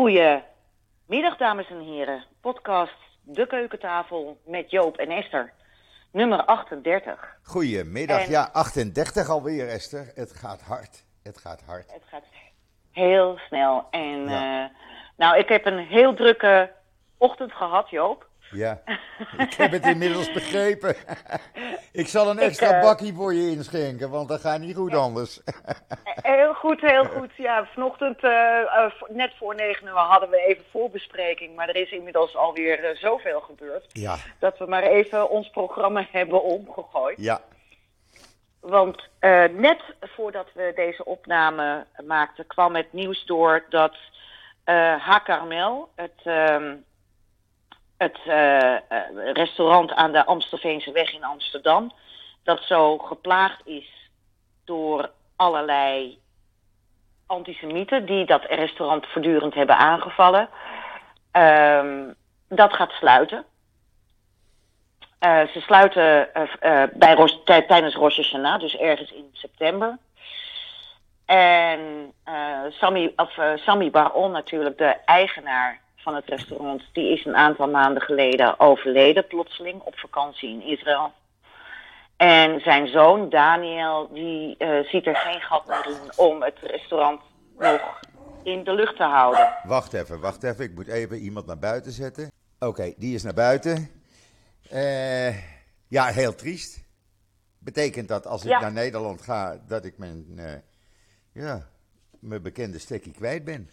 Goedemiddag, dames en heren. Podcast De Keukentafel met Joop en Esther. Nummer 38. Goedemiddag, En- ja, 38 alweer, Esther. Het gaat hard. Het gaat hard. Het gaat heel snel. En Ja. eh, nou, ik heb een heel drukke ochtend gehad, Joop. Ja, ik heb het inmiddels begrepen. ik zal een extra eh, bakkie voor je inschenken, want dat gaat niet goed anders. Heel goed, heel goed. Ja, vanochtend, eh, eh, net voor negen uur, hadden we even voorbespreking. Maar er is inmiddels alweer eh, zoveel gebeurd. ja, Dat we maar even ons programma hebben omgegooid. ja, Want eh, net voordat we deze opname maakten, kwam het nieuws door dat eh Ha Carmel, het, ehm, het eh, eh, restaurant aan de Amstelveense weg in Amsterdam, dat zo geplaagd is door allerlei antisemieten die dat restaurant voortdurend hebben aangevallen, ehm, dat gaat sluiten. Eh, ze sluiten bij tijdens Rosh Hashanah, dus ergens in september. En Sami, of, Sami Baron, natuurlijk de eigenaar van het restaurant, die is een aantal maanden geleden overleden, plotseling, op vakantie in Israël. En zijn zoon, Daniel, die eh, ziet er geen gat meer in om het restaurant nog in de lucht te houden. wacht even, wacht even. Ik moet even iemand naar buiten zetten. Oké, die is naar buiten. Eh, ja, heel triest. Betekent dat als ik Ja. naar Nederland ga, dat ik mijn, eh, ja, mijn bekende stekkie kwijt ben?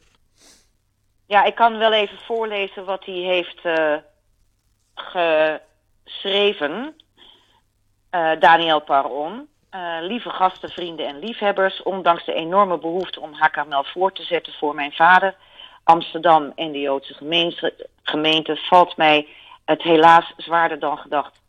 Ja, ik kan wel even voorlezen wat hij heeft eh, geschreven. Eh, Daniel Paron. Eh, lieve gasten, vrienden en liefhebbers, ondanks de enorme behoefte om HKML voor te zetten voor mijn vader, Amsterdam en de Joodse gemeente, gemeente, valt mij het helaas zwaarder dan gedacht.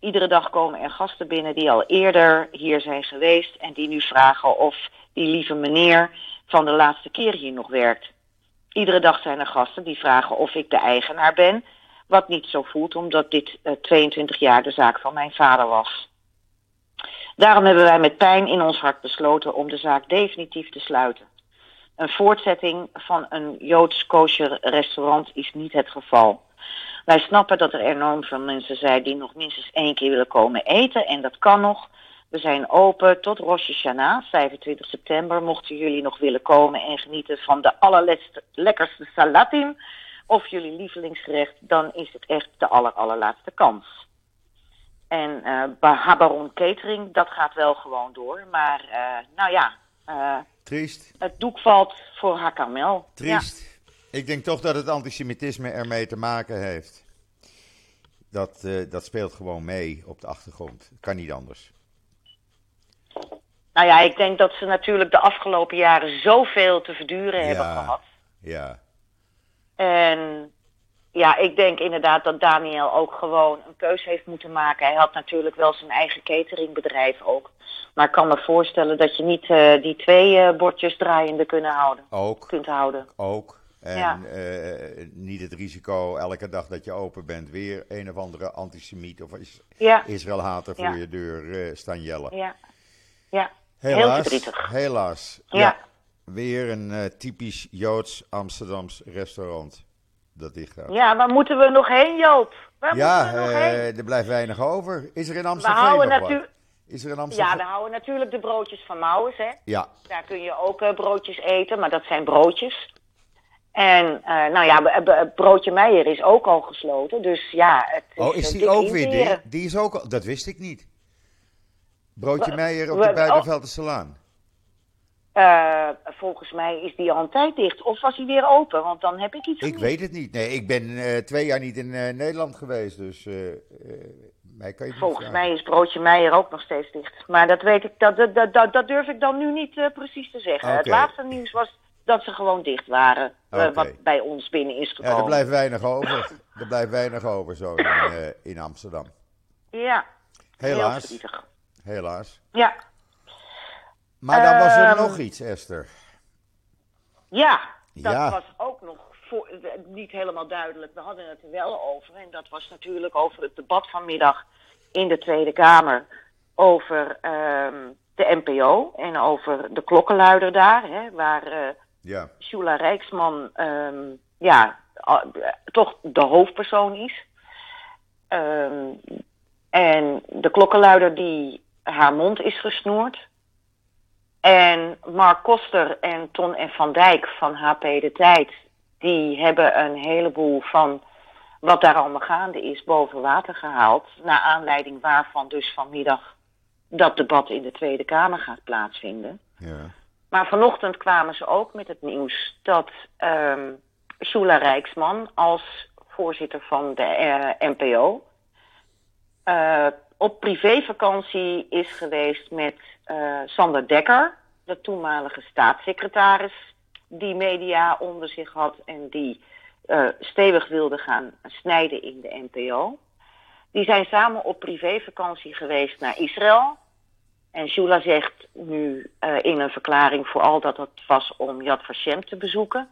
Iedere dag komen er gasten binnen die al eerder hier zijn geweest en die nu vragen of die lieve meneer van de laatste keer hier nog werkt. Iedere dag zijn er gasten die vragen of ik de eigenaar ben, wat niet zo voelt omdat dit eh, 22 jaar de zaak van mijn vader was. Daarom hebben wij met pijn in ons hart besloten om de zaak definitief te sluiten. Een voortzetting van een Joods kosher restaurant is niet het geval. Wij snappen dat er enorm veel mensen zijn die nog minstens één keer willen komen eten en dat kan nog. We zijn open tot Rosh Hashanah, 25 september. Mochten jullie nog willen komen en genieten van de allerlekkerste salatim of jullie lievelingsgerecht, dan is het echt de aller, allerlaatste kans. En eh Habaron Catering, dat gaat wel gewoon door. Maar eh, nou ja, eh, Triest. het doek valt voor Hakamel. Triest. Ik denk toch dat het antisemitisme ermee te maken heeft. Dat, dat speelt gewoon mee op de achtergrond. Kan niet anders. Nou ja, ik denk dat ze natuurlijk de afgelopen jaren zoveel te verduren hebben Ja. gehad. Ja, En ja, ik denk inderdaad dat Daniel ook gewoon een keuze heeft moeten maken. Hij had natuurlijk wel zijn eigen cateringbedrijf ook. Maar ik kan me voorstellen dat je niet eh, die twee eh, bordjes draaiende kunnen houden, ook. kunt houden. Ook. En Ja. eh, niet het risico elke dag dat je open bent weer een of andere antisemiet of is, Ja, Israëlhater voor Ja. je deur staan jellen. ja, ja. Heel Helaas. verdrietig. Helaas. Ja. Weer een eh, typisch Joods Amsterdams restaurant. Dat dicht gaat. Ja, waar moeten we nog heen, Joop? Waar Ja, moeten we nog eh, heen? er blijft weinig over. Is er in We Amsterdam houden nog wat? Is er in Ja, Amsterdam? we houden natuurlijk de broodjes van Mouwes, hè. Ja, Daar kun je ook eh, broodjes eten, maar dat zijn broodjes. En nou ja, Broodje Meijer is ook al gesloten. Dus ja, het is, Oh, is die ook weer dicht? Die is ook al, dat wist ik niet. Broodje Meijer op de oh. Buitenveldse Salaan. Eh, volgens mij is die al een tijd dicht. Of was hij weer open? Want dan heb ik iets Ik weet het niet. Nee, ik ben eh, twee jaar niet in eh, Nederland geweest, dus mij kan je Volgens mij is Broodje Meijer ook nog steeds dicht. Maar dat weet ik, dat, dat, dat, dat, durf ik dan nu niet precies te zeggen. Het laatste nieuws was dat ze gewoon dicht waren. wat bij ons binnen is Ja, gekomen. er blijft weinig over. Er blijft weinig over zo in, in Amsterdam. Ja, heel Helaas, verdrietig. Helaas. Ja, Maar dan was er Ehm, nog iets, Esther. Ja, dat Ja. was ook nog voor, niet helemaal duidelijk. We hadden het er wel over. En dat was natuurlijk over het debat vanmiddag in de Tweede Kamer. Over ehm, de NPO en over de klokkenluider daar. Hè, waar eh, Ja. Shula Rijksman ehm, ja, toch de hoofdpersoon is. En de klokkenluider die haar mond is gesnoerd. En Mark Koster en Ton en Van Dijk van HP De Tijd... die hebben een heleboel van wat daar allemaal gaande is boven water gehaald. Naar aanleiding waarvan dus vanmiddag dat debat in de Tweede Kamer gaat plaatsvinden. Ja. Maar vanochtend kwamen ze ook met het nieuws dat Shula Rijksman als voorzitter van de eh, NPO eh, op privévakantie is geweest met eh, Sander Dekker, de toenmalige staatssecretaris, die media onder zich had en die eh, stevig wilde gaan snijden in de NPO. Die zijn samen op privévakantie geweest naar Israël. En Shula zegt nu eh, in een verklaring vooral dat het was om Yad Vashem te bezoeken.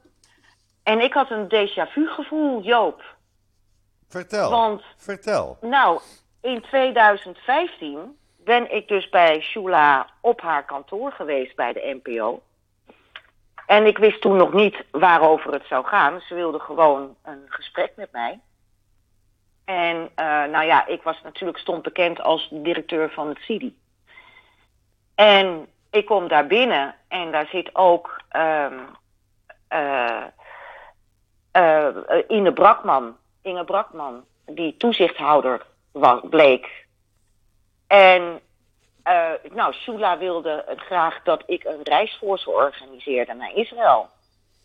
En ik had een déjà vu gevoel, Joop. Vertel. Want Vertel. nou, in 2015 ben ik dus bij Shula op haar kantoor geweest bij de NPO. En ik wist toen nog niet waarover het zou gaan. Ze wilde gewoon een gesprek met mij. En eh, nou ja, ik was natuurlijk stond bekend als directeur van het CIDI. En ik kom daar binnen en daar zit ook ehm eh, eh, Ine Brakman, Inge Brakman, die toezichthouder bleek. En eh, nou, Shula wilde graag dat ik een reis voor ze organiseerde naar Israël.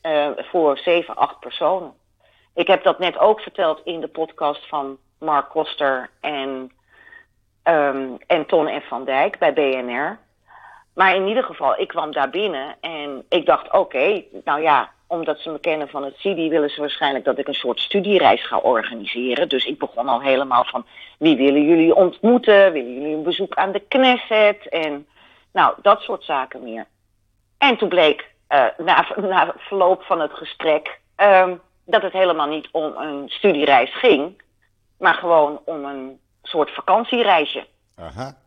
Eh, voor zeven, acht personen. Ik heb dat net ook verteld in de podcast van Mark Koster en, ehm, en Ton en Van Dijk bij BNR. Maar in ieder geval, ik kwam daar binnen en ik dacht, oké, nou ja, omdat ze me kennen van het CIDI, willen ze waarschijnlijk dat ik een soort studiereis ga organiseren. Dus ik begon al helemaal van, wie willen jullie ontmoeten? Willen jullie een bezoek aan de Knesset? En nou, dat soort zaken meer. En toen bleek, eh, na, na verloop van het gesprek, ehm, dat het helemaal niet om een studiereis ging, maar gewoon om een soort vakantiereisje. Aha.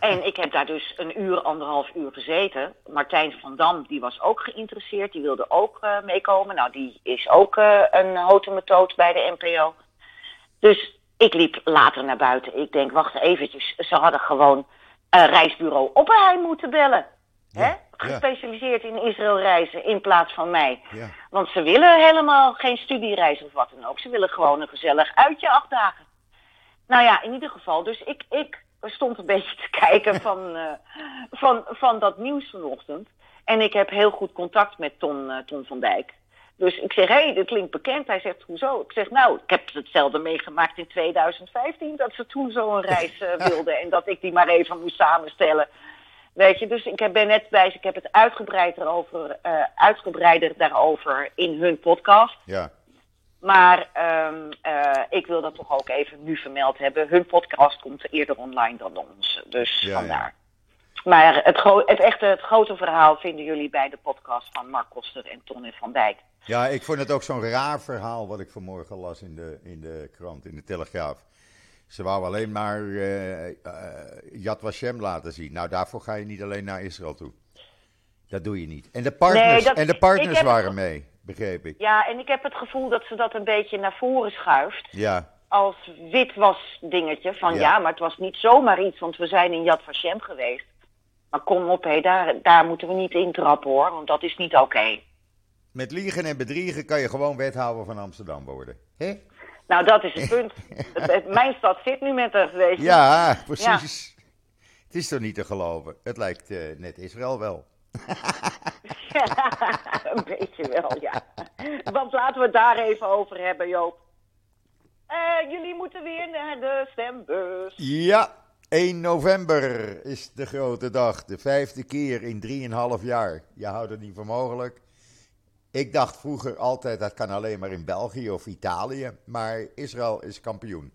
En ik heb daar dus een uur, anderhalf uur gezeten. Martijn van Dam, die was ook geïnteresseerd. Die wilde ook eh, meekomen. Nou, die is ook eh, een hotemetoot bij de NPO. Dus ik liep later naar buiten. Ik denk, wacht eventjes. Ze hadden gewoon een reisbureau Oppenheim moeten bellen. Ja, Hè? ja. Gespecialiseerd in Israël reizen in plaats van mij. Ja. Want ze willen helemaal geen studiereis of wat dan ook. Ze willen gewoon een gezellig uitje acht dagen. Nou ja, in ieder geval. Dus ik, ik stond een beetje te kijken van, eh, van, van dat nieuws vanochtend. En ik heb heel goed contact met Ton, eh, Ton van Dijk. Dus ik zeg, hé, hey, dit klinkt bekend. Hij zegt, hoezo? Ik zeg, nou, ik heb hetzelfde meegemaakt in 2015... dat ze toen zo'n reis eh, wilden en dat ik die maar even moest samenstellen. Weet je, dus ik heb- ben net bij ik heb het uitgebreid uitgebreider daarover in hun podcast. Ja. Maar ehm, eh, ik wil dat toch ook even nu vermeld hebben. Hun podcast komt eerder online dan onze. Dus Ja, vandaar. Maar het, het echte, het grote verhaal vinden jullie bij de podcast van Mark Koster en Tonne van Dijk. Ja, ik vond het ook zo'n raar verhaal wat ik vanmorgen las in de, in de krant, in de Telegraaf. Ze wou alleen maar eh eh, Yad Vashem laten zien. Nou, daarvoor ga je niet alleen naar Israël toe. Dat doe je niet. En de partners, Nee, dat- en de partners heb- waren mee, begreep ik. Ja, en ik heb het gevoel dat ze dat een beetje naar voren schuift. Ja, Als witwas dingetje. Van Ja. ja. maar het was niet zomaar iets, want we zijn in Yad Vashem geweest. Maar kom op, hé, daar, daar moeten we niet intrappen hoor, want dat is niet oké. met liegen en bedriegen kan je gewoon wethouder van Amsterdam worden. Hè? Nou, dat is het punt. Het- het- mijn stad zit nu met weet je. Ja, precies. Het is toch niet te geloven. Het lijkt eh, net Israël wel. een beetje wel, ja. Want laten we het daar even over hebben, Joop. Eh, jullie moeten weer naar de stembus. Ja, 1 november is de grote dag. De vijfde keer in 3,5 jaar. Je houdt het niet voor mogelijk. Ik dacht vroeger altijd dat kan alleen maar in België of Italië. Maar Israël is kampioen.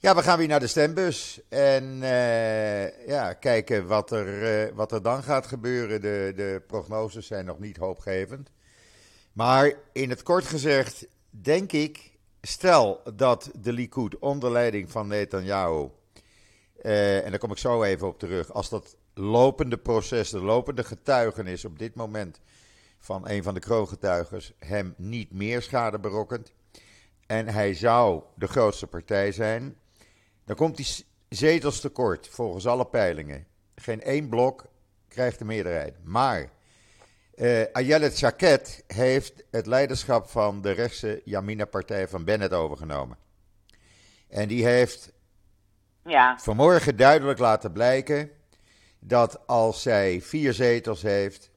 Ja, we gaan weer naar de stembus. En eh, ja, kijken wat er, eh, wat er dan gaat gebeuren. De, de prognoses zijn nog niet hoopgevend. Maar in het kort gezegd, denk ik, stel dat de Likud onder leiding van Netanyahu, eh, en daar kom ik zo even op terug, als dat lopende proces, de lopende getuigenis op dit moment van een van de kroongetuigers hem niet meer schade berokkent. En hij zou de grootste partij zijn. Dan komt hij zetels tekort, volgens alle peilingen. Geen één blok krijgt de meerderheid. Maar uh, Ayelet Chaket heeft het leiderschap van de rechtse Yamina-partij van Bennett overgenomen. En die heeft ja. vanmorgen duidelijk laten blijken dat als zij vier zetels heeft,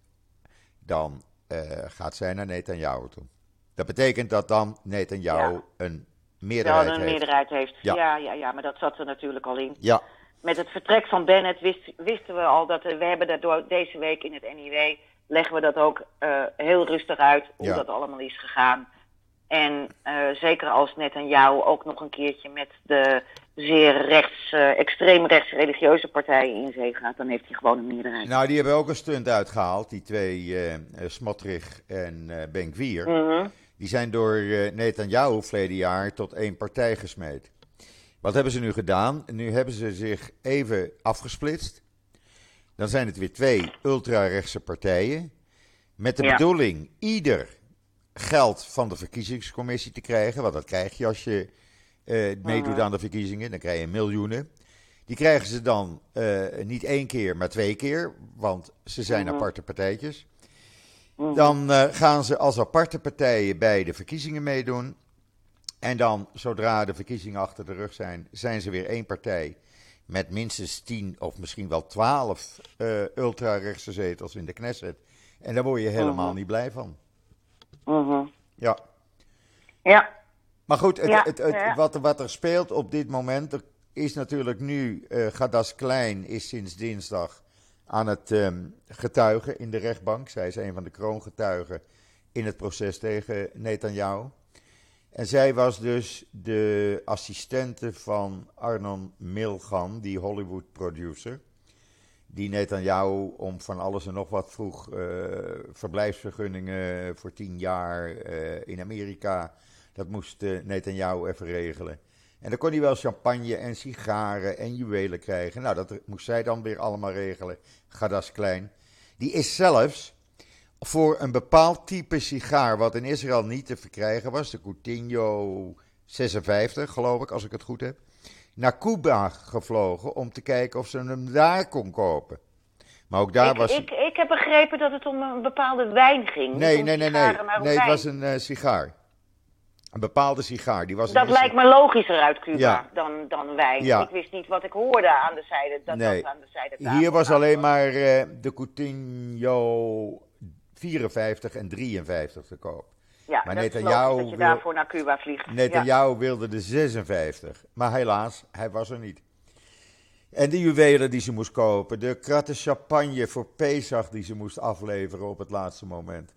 dan uh, gaat zij naar Netanyahu toe. Dat betekent dat dan Netanyahu ja. een meerderheid een heeft. meerderheid heeft. Ja. ja. Ja, ja, maar dat zat er natuurlijk al in. Ja. Met het vertrek van Bennett wist, wisten we al dat we hebben dat door deze week in het NIW leggen we dat ook uh, heel rustig uit hoe dat allemaal is gegaan. En uh, zeker als jou ook nog een keertje met de zeer rechts, uh, extreem rechts religieuze partijen in zee gaat, dan heeft hij gewoon een meerderheid. Nou, die hebben ook een stunt uitgehaald, die twee, uh, Smotrich en uh, Benkwier. Mm Die zijn door uh, Netanyahu verleden jaar tot één partij gesmeed. Wat hebben ze nu gedaan? Nu hebben ze zich even afgesplitst. Dan zijn het weer twee ultra-rechtse partijen. Met de bedoeling ieder geld van de verkiezingscommissie te krijgen. Want dat krijg je als je uh, meedoet aan de verkiezingen. Dan krijg je miljoenen. Die krijgen ze dan uh, niet één keer, maar twee keer. Want ze zijn mhm. aparte partijtjes. Mhm. Dan uh, gaan ze als aparte partijen bij de verkiezingen meedoen. En dan, zodra de verkiezingen achter de rug zijn, zijn ze weer één partij. Met minstens tien of misschien wel twaalf ultra-rechtse zetels in de Knesset. En daar word je helemaal mhm. niet blij van. Uh Ja. Ja. Maar goed, het, het, Wat, wat, er speelt op dit moment, er is natuurlijk nu, uh, Gadas Klein is sinds dinsdag aan het um, getuigen in de rechtbank. Zij is een van de kroongetuigen in het proces tegen Netanyahu. En zij was dus de assistente van Arnon Milgan, die Hollywood producer die Netanyahu om van alles en nog wat vroeg. Uh, verblijfsvergunningen voor tien jaar uh, in Amerika. Dat moest uh, Netanyahu even regelen. En dan kon hij wel champagne en sigaren en juwelen krijgen. Nou, dat moest zij dan weer allemaal regelen. Gadas Klein. Die is zelfs voor een bepaald type sigaar, wat in Israël niet te verkrijgen was, de Coutinho 56, geloof ik, als ik het goed heb naar Cuba gevlogen om te kijken of ze hem daar kon kopen. Maar ook daar ik, was. Ik, ik heb begrepen dat het om een bepaalde wijn ging. Nee, nee, nee, nee. Nee, het was een uh, sigaar. Een bepaalde sigaar. Die was dat lijkt me logischer uit Cuba dan, dan wijn. Ja. Ik wist niet wat ik hoorde aan de zijde. Dat, nee. dat aan de zijde Hier was alleen maar uh, de Coutinho 54 en 53 te koop. Ja, maar Netanyahu dat je daarvoor naar Cuba vliegt. Netanyahu ja. wilde de 56, maar helaas, hij was er niet. En de juwelen die ze moest kopen, de kratten champagne voor Pesach die ze moest afleveren op het laatste moment.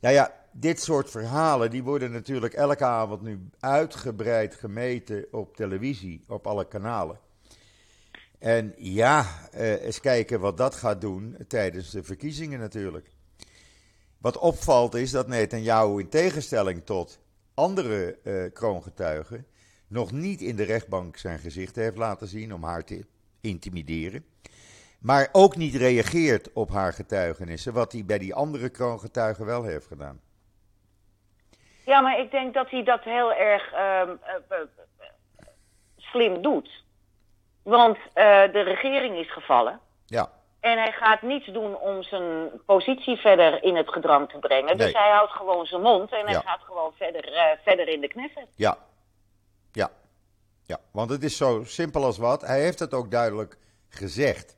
Nou ja, dit soort verhalen die worden natuurlijk elke avond nu uitgebreid gemeten op televisie, op alle kanalen. En ja, eh, eens kijken wat dat gaat doen tijdens de verkiezingen natuurlijk. Wat opvalt is dat Netanyahu in tegenstelling tot andere uh, kroongetuigen nog niet in de rechtbank zijn gezicht heeft laten zien om haar te intimideren. Maar ook niet reageert op haar getuigenissen, wat hij bij die andere kroongetuigen wel heeft gedaan. Ja, maar ik denk dat hij dat heel erg uh, uh, slim doet. Want de regering is gevallen. Ja. En hij gaat niets doen om zijn positie verder in het gedrang te brengen. Dus hij houdt gewoon zijn mond en hij gaat gewoon verder, uh, verder in de knessen. Ja. ja, ja. Want het is zo simpel als wat. Hij heeft het ook duidelijk gezegd.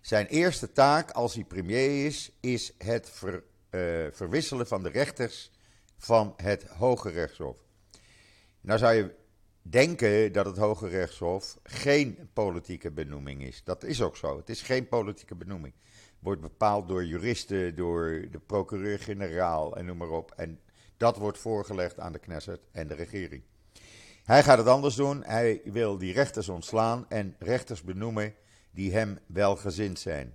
Zijn eerste taak als hij premier is, is het ver, uh, verwisselen van de rechters van het Hoge Rechtshof. Nou zou je denken dat het Hoge Rechtshof geen politieke benoeming is. Dat is ook zo. Het is geen politieke benoeming. Wordt bepaald door juristen, door de procureur-generaal en noem maar op. En dat wordt voorgelegd aan de Knesset en de regering. Hij gaat het anders doen. Hij wil die rechters ontslaan en rechters benoemen die hem welgezind zijn.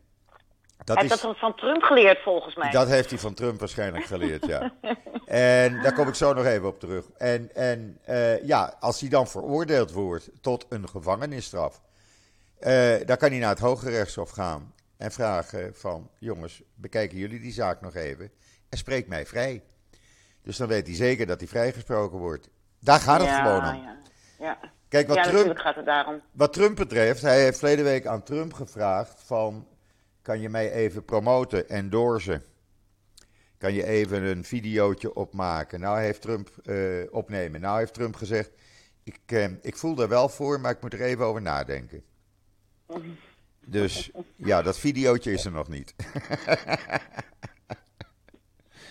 Dat hij heeft dat van Trump geleerd volgens mij. Dat heeft hij van Trump waarschijnlijk geleerd, ja. en daar kom ik zo nog even op terug. En, en uh, ja, als hij dan veroordeeld wordt tot een gevangenisstraf, uh, dan kan hij naar het Hoge Rechtshof gaan. en vragen van, jongens, bekijken jullie die zaak nog even en spreek mij vrij. Dus dan weet hij zeker dat hij vrijgesproken wordt. Daar gaat het gewoon om. Ja, ja. Kijk, wat, ja, Trump, gaat het daarom. wat Trump betreft, hij heeft verleden week aan Trump gevraagd van, kan je mij even promoten, endorsen? Kan je even een videootje opmaken? Nou heeft Trump, eh, opnemen. Nou heeft Trump gezegd, ik, eh, ik voel er wel voor, maar ik moet er even over nadenken. Dus ja, dat videootje is er nog niet.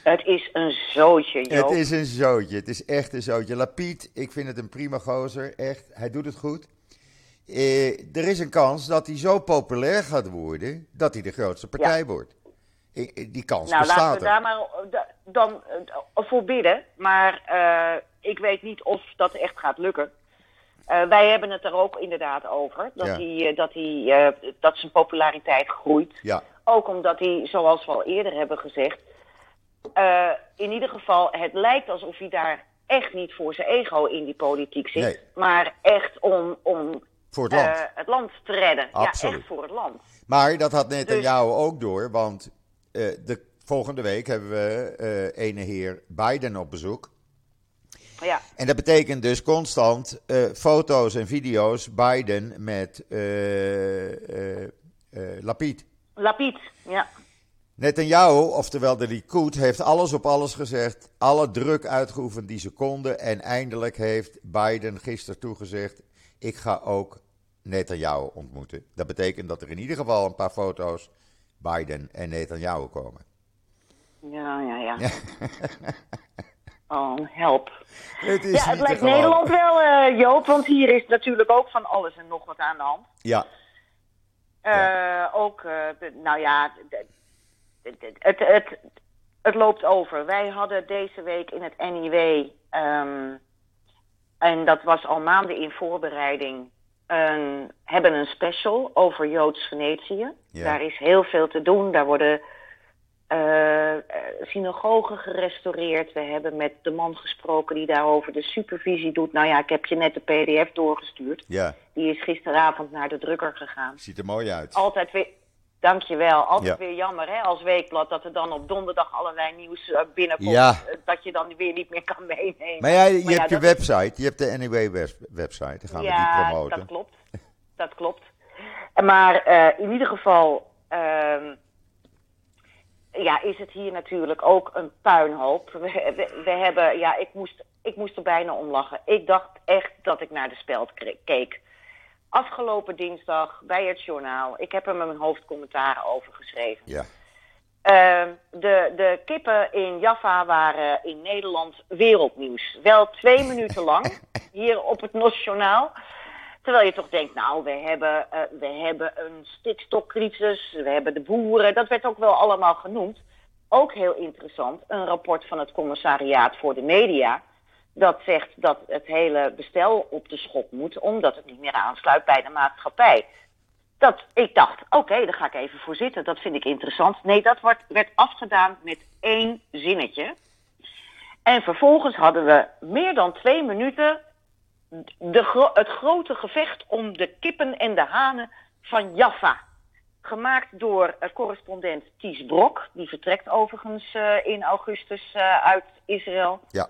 Het is een zootje, Joop. Het is een zootje, het is echt een zootje. Lapiet, ik vind het een prima gozer, echt. Hij doet het goed. Eh, er is een kans dat hij zo populair gaat worden, dat hij de grootste partij wordt. Die kans Nou, laten bestaat we daar maar da- dan eh, voor bidden. Maar eh, ik weet niet of dat echt gaat lukken. Wij hebben het er ook inderdaad over. Dat, Ja. hij, dat, hij, dat zijn populariteit groeit. Ja, Ook omdat hij, zoals we al eerder hebben gezegd... in ieder geval, het lijkt alsof hij daar echt niet voor zijn ego in die politiek zit. Nee. Maar echt om, om voor het land. eh, het land te redden. Absoluut. Ja, echt voor het land. Maar dat had Dus- Netanyahu ook door, want eh, de volgende week hebben we eh ene heer Biden op bezoek. Ja, En dat betekent dus constant foto's en video's Biden met Lapid. Lapid. Ja. Netanyahu, oftewel de Likud, heeft alles op alles gezegd, alle druk uitgeoefend die ze konden. En eindelijk heeft Biden gisteren toegezegd, ik ga ook Netanyahu ontmoeten. Dat betekent dat er in ieder geval een paar foto's Biden en Netanyahu komen. Ja, ja, ja. Oh, help. Het is Ja, het lijkt. Nederland wel, eh, Joop, want hier is natuurlijk ook van alles en nog wat aan de hand. Ja, Eh, Ook, eh, de- nou ja, de- de- de- het, het, het loopt over. Wij hadden deze week in het NIW, ehm, en dat was al maanden in voorbereiding, een, hebben een special over Joods Venetië. Ja. Daar is heel veel te doen. Daar worden eh, synagogen gerestaureerd. We hebben met de man gesproken die daarover de supervisie doet. Nou ja, ik heb je net de PDF doorgestuurd. ja, Die is gisteravond naar de drukker gegaan. ziet er mooi uit. Altijd weer, dankjewel. Altijd Ja. weer jammer hè, als weekblad dat er dan op donderdag allerlei nieuws eh, binnenkomt. Ja. eh, Dat je dan weer niet meer kan meenemen. Maar jij, je Maar ja, hebt je website, je hebt de NEW-website, dan gaan we die ja, promoten. dat klopt. Dat klopt. Maar eh, in ieder geval ehm, ja, is het hier natuurlijk ook een puinhoop. We, we, we hebben, ja, ik moest, ik moest er bijna om lachen. Ik dacht echt dat ik naar de speld keek. Afgelopen dinsdag bij het journaal. Ik heb er mijn hoofdcommentaar over geschreven. Ja, Ehm, de, de kippen in Jaffa waren in Nederland wereldnieuws. Wel twee minuten lang, hier op het Nationaal. Terwijl je toch denkt, nou, we hebben, eh, we hebben een stikstokcrisis, we hebben de boeren. Dat werd ook wel allemaal genoemd. Ook heel interessant, een rapport van het commissariaat voor de media. Dat zegt dat het hele bestel op de schop moet, omdat het niet meer aansluit bij de maatschappij dat ik dacht, oké, daar ga ik even voor zitten. Dat vind ik interessant. Nee, dat wordt, werd afgedaan met één zinnetje. En vervolgens hadden we meer dan twee minuten de het grote gevecht om de kippen en de hanen van Jaffa. Gemaakt door eh, correspondent Ties Brok. Die vertrekt overigens eh, in augustus eh, uit Israël. ja.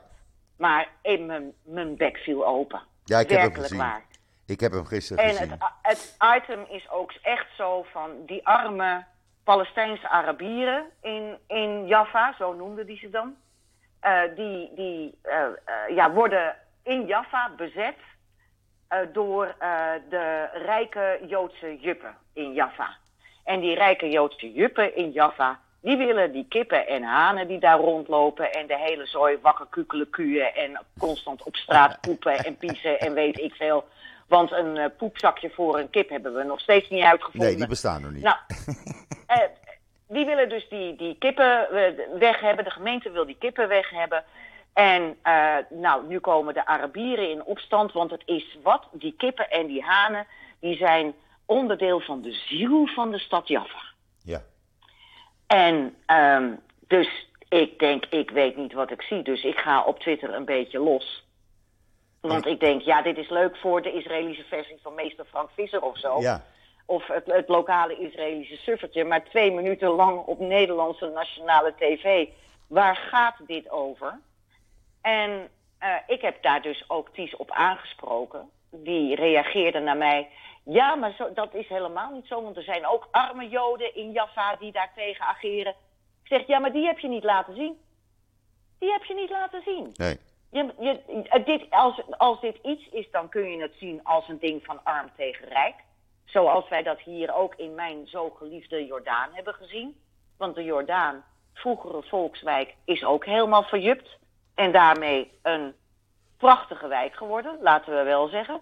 Maar eh, mijn, mijn bek viel open. ja ik heb hem gezien. waar. Ik heb hem gisteren En gezien. het, het item is ook echt zo van die arme Palestijnse Arabieren in, in Jaffa, zo noemden die ze dan. Eh, die die eh, eh, ja, worden in Jaffa bezet door de rijke Joodse juppen in Jaffa. En die rijke Joodse juppen in Jaffa, die willen die kippen en hanen die daar rondlopen en de hele zooi wakker kukelen kuien en constant op straat poepen en piezen en weet ik veel. Want een eh, poepzakje voor een kip hebben we nog steeds niet uitgevonden. Nee, die bestaan nog niet. Nou, eh, die willen dus die, die kippen eh, weg hebben. De gemeente wil die kippen weg hebben. En nou, nu komen de Arabieren in opstand, want het is wat, die kippen en die hanen, die zijn onderdeel van de ziel van de stad Jaffa. En ehm, dus ik denk, ik weet niet wat ik zie, dus ik ga op Twitter een beetje los. Want ik denk, ja, dit is leuk voor de Israëlische versie van meester Frank Visser of zo. ja. of het, het lokale Israëlische suffertje, maar twee minuten lang op Nederlandse nationale tv. Waar gaat dit over? En uh, ik heb daar dus ook Ties op aangesproken. Die reageerde naar mij. Ja, maar zo, dat is helemaal niet zo, want er zijn ook arme Joden in Jaffa die daartegen ageren. Ik zeg, ja, maar die heb je niet laten zien. Die heb je niet laten zien. Nee. Je, je, dit, als, als dit iets is, dan kun je het zien als een ding van arm tegen rijk. Zoals wij dat hier ook in mijn zo geliefde Jordaan hebben gezien. Want de Jordaan, vroegere volkswijk, is ook helemaal verjupt. En daarmee een prachtige wijk geworden, laten we wel zeggen.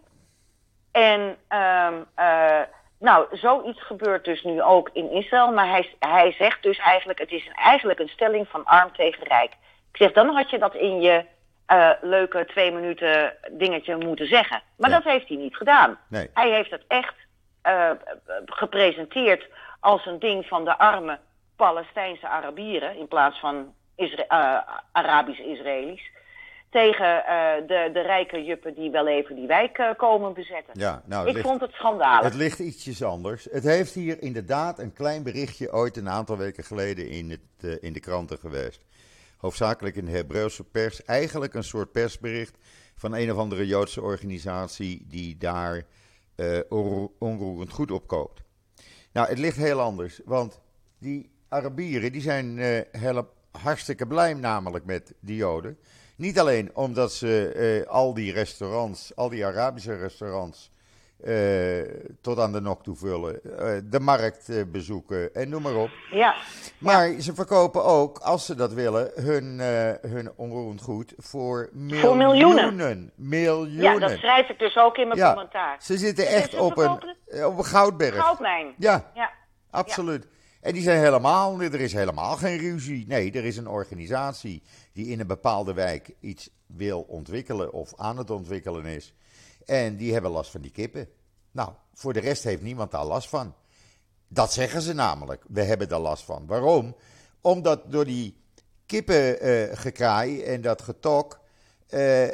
En um, uh, nou, zoiets gebeurt dus nu ook in Israël. Maar hij, hij zegt dus eigenlijk, het is eigenlijk een stelling van arm tegen rijk. Ik zeg, dan had je dat in je uh, leuke twee minuten dingetje moeten zeggen. Maar dat heeft hij niet gedaan. Nee. Hij heeft het echt uh, gepresenteerd als een ding van de arme Palestijnse Arabieren in plaats van Isra uh, Arabische Israëli's. Tegen uh, de, de rijke juppen die wel even die wijk uh, komen bezetten. Ja, nou, Ik ligt, vond het schandalig. Het ligt ietsjes anders. Het heeft hier inderdaad een klein berichtje ooit een aantal weken geleden in, het, in de kranten geweest. Hoofdzakelijk in de Hebreeuwse pers. Eigenlijk een soort persbericht van een of andere Joodse organisatie die daar onroerend goed opkoopt. Nou, het ligt heel anders, want die Arabieren die zijn heel, hartstikke blij namelijk met die Joden. Niet alleen omdat ze uh, al die restaurants, al die Arabische restaurants, uh, tot aan de nok toe vullen, uh, de markt bezoeken en noem maar op. Ja. Maar ja. ze verkopen ook, als ze dat willen, hun, hun onroerend goed voor miljoenen. Voor miljoenen. Miljoenen. Ja, dat schrijf ik dus ook in mijn ja, commentaar. Ze zitten echt ze op, een, op een goudberg. Goudmijn. Ja, ja. absoluut. En die zijn helemaal, er is helemaal geen ruzie. Nee, er is een organisatie die in een bepaalde wijk iets wil ontwikkelen of aan het ontwikkelen is. En die hebben last van die kippen. Nou, voor de rest heeft niemand daar last van. Dat zeggen ze namelijk. We hebben daar last van. Waarom? Omdat door die kippengekraai uh, en dat getok. Uh,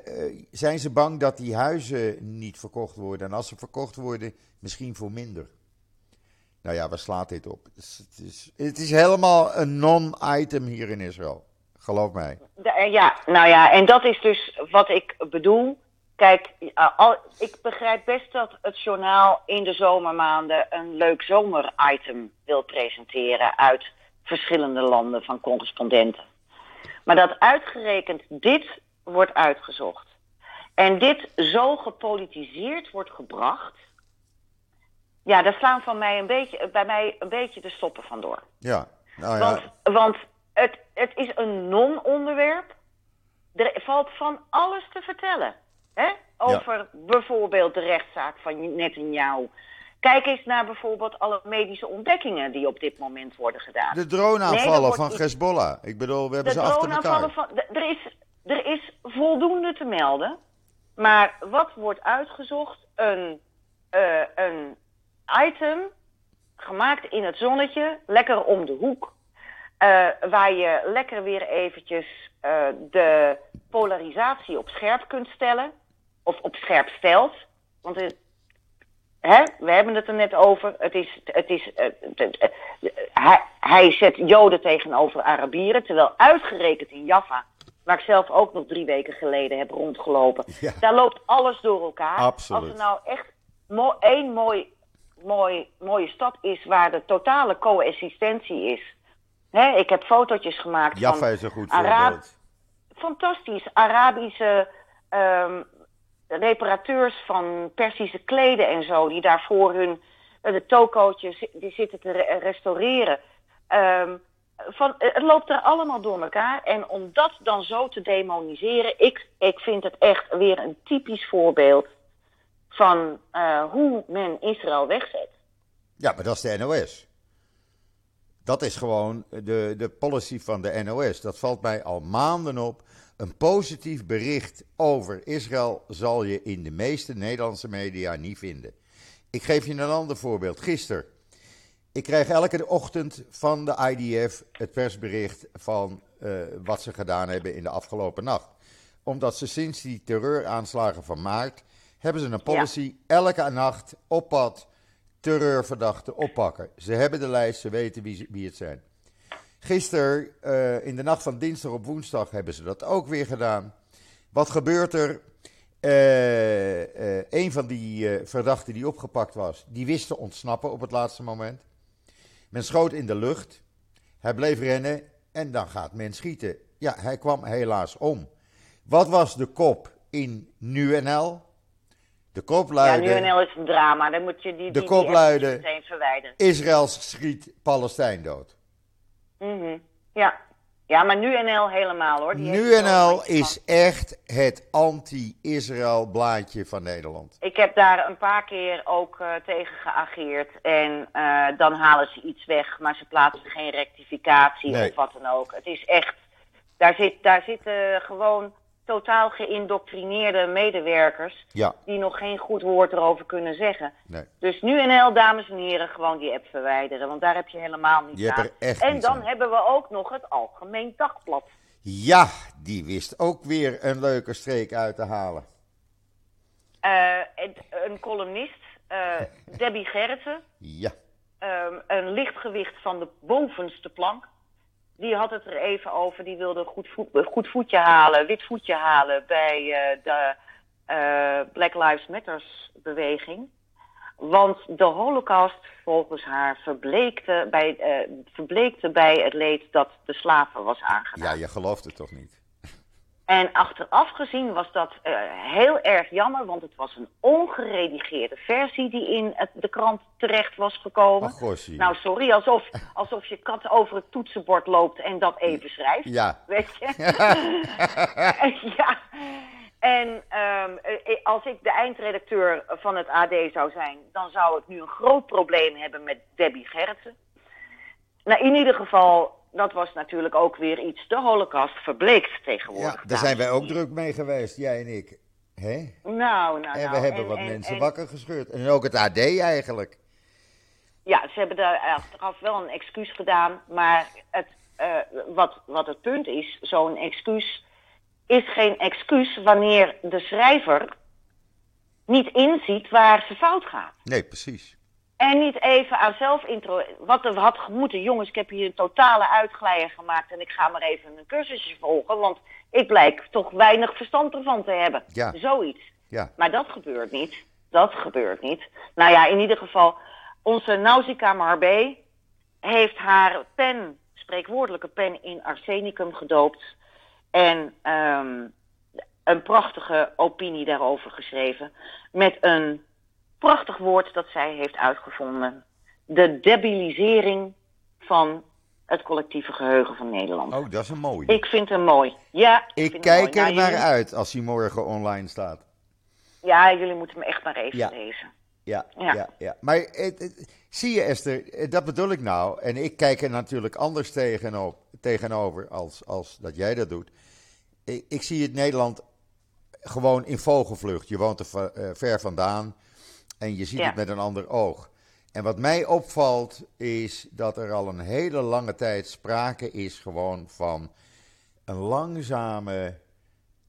zijn ze bang dat die huizen niet verkocht worden. En als ze verkocht worden, misschien voor minder. Nou ja, waar slaat dit op? Het is, het is, helemaal een non-item hier in Israël. Geloof mij. Ja, nou ja, en dat is dus wat ik bedoel. Kijk, al, ik begrijp best dat het journaal in de zomermaanden een leuk zomeritem wil presenteren uit verschillende landen van correspondenten. Maar dat uitgerekend dit wordt uitgezocht en dit zo gepolitiseerd wordt gebracht, ja, daar slaan van mij een beetje, bij mij een beetje de stoppen vandoor. Ja, nou ja. Want, want het, het is een non-onderwerp. Er valt van alles te vertellen. Hè? Over ja. bijvoorbeeld de rechtszaak van Netanyahu. Kijk eens naar bijvoorbeeld alle medische ontdekkingen die op dit moment worden gedaan. De droneaanvallen nee, van Hezbollah. Ik bedoel, we hebben de ze achter elkaar. Van, er, is, er is voldoende te melden. Maar wat wordt uitgezocht? Een, uh, een item gemaakt in het zonnetje, lekker om de hoek. Uh, waar je lekker weer eventjes uh, de polarisatie op scherp kunt stellen. Of op scherp stelt. Want het, hè, we hebben het er net over. Het is, het is, uh, hij, hij zet Joden tegenover Arabieren. Terwijl uitgerekend in Jaffa, waar ik zelf ook nog drie weken geleden heb rondgelopen. Ja. Daar loopt alles door elkaar. Absoluut. Als er nou echt mo één mooi, mooi, mooie stad is waar de totale coexistentie is. Hè, ik heb fotootjes gemaakt Jaffa van is een goed Ara voorbeeld. fantastisch Arabische um, reparateurs van Persische kleden en zo, die daarvoor hun de tokootjes die zitten te re restaureren. Um, van, het loopt er allemaal door elkaar. En om dat dan zo te demoniseren, ik, ik vind het echt weer een typisch voorbeeld van uh, hoe men Israël wegzet. Ja, maar dat is de NOS. Dat is gewoon de, de policy van de NOS. Dat valt mij al maanden op. Een positief bericht over Israël zal je in de meeste Nederlandse media niet vinden. Ik geef je een ander voorbeeld. Gisteren. Ik krijg elke ochtend van de IDF het persbericht van uh, wat ze gedaan hebben in de afgelopen nacht. Omdat ze sinds die terreuraanslagen van maart hebben ze een policy. Ja. Elke nacht op pad terreurverdachten oppakken. Ze hebben de lijst, ze weten wie, wie het zijn. Gisteren, uh, in de nacht van dinsdag op woensdag, hebben ze dat ook weer gedaan. Wat gebeurt er? Uh, uh, een van die verdachten die opgepakt was, die wist te ontsnappen op het laatste moment. Men schoot in de lucht. Hij bleef rennen en dan gaat men schieten. Ja, hij kwam helaas om. Wat was de kop in NuNL? De kop luidde... Ja, NuNL is een drama. Dan moet je die, de die, meteen verwijderen. Israël schiet Palestijn dood. Mm Ja. Ja, maar NuNL helemaal hoor. Die NuNL is echt het anti-Israël blaadje van Nederland. Ik heb daar een paar keer ook uh, tegen geageerd. En uh, dan halen ze iets weg, maar ze plaatsen geen rectificatie Nee. of wat dan ook. Het is echt. Daar, zit, daar zitten gewoon totaal geïndoctrineerde medewerkers. Ja, die nog geen goed woord erover kunnen zeggen. nee. Dus NuNL, dames en heren, gewoon die app verwijderen. Want daar heb je helemaal niet Je hebt aan. er echt en dan aan. hebben we ook nog het Algemeen Dagblad. Ja, die wist ook weer een leuke streek uit te halen. Eh, een columnist, eh, Debbie Gerritsen, Ja, ehm, een lichtgewicht van de bovenste plank. Die had het er even over. Die wilde een goed, voet, goed voetje halen, wit voetje halen bij eh, de eh, Black Lives Matters beweging. Want de holocaust volgens haar verbleekte bij, eh, verbleekte bij het leed dat de slaven was aangedaan. ja, je gelooft het toch niet? En achteraf gezien was dat eh, heel erg jammer, want het was een ongeredigeerde versie die in het, de krant terecht was gekomen. Ach, gossie. Nou, sorry, alsof, alsof je kat over het toetsenbord loopt en dat even schrijft. Ja. Weet je? ja. En ehm, eh, als ik de eindredacteur van het AD zou zijn, dan zou ik nu een groot probleem hebben met Debbie Gerritsen. Nou, in ieder geval, dat was natuurlijk ook weer iets. De holocaust verbleekt tegenwoordig. Ja, daar zijn wij ook druk mee geweest, jij en ik. Hè? Nou, nou, En nou. we hebben wat en- mensen en- wakker gescheurd. En ook het AD eigenlijk. Ja, ze hebben daar achteraf wel een excuus gedaan. Maar het, eh, wat, wat het punt is, zo'n excuus is geen excuus wanneer de schrijver niet inziet waar ze fout gaat. Nee, precies. En niet even aan zelfintro. Wat er had gemoeten. Jongens, ik heb hier een totale uitglijer gemaakt. En ik ga maar even een cursusje volgen. Want ik blijk toch weinig verstand ervan te hebben. Ja. Zoiets. Ja, Maar dat gebeurt niet. Dat gebeurt niet. Nou ja, in ieder geval, onze Nausicaa Marbé heeft haar pen, spreekwoordelijke pen, in arsenicum gedoopt. En ehm, een prachtige opinie daarover geschreven. Met een prachtig woord dat zij heeft uitgevonden. De debilisering van het collectieve geheugen van Nederland. oh, dat is een mooie. Ik vind hem mooi. Ja, Ik vind hem kijk mooi. Nou, er naar jullie- uit als hij morgen online staat. Ja, jullie moeten hem echt maar even Ja. lezen. Ja, ja. Ja. ja, Maar het, het- zie je Esther, eh, dat bedoel ik nou. En ik kijk er natuurlijk anders tegenop, tegenover als, als dat jij dat doet. Ik, ik zie het Nederland gewoon in vogelvlucht. Je woont er eh, ver vandaan en je ziet Ja. het met een ander oog. En wat mij opvalt is dat er al een hele lange tijd sprake is gewoon van een langzame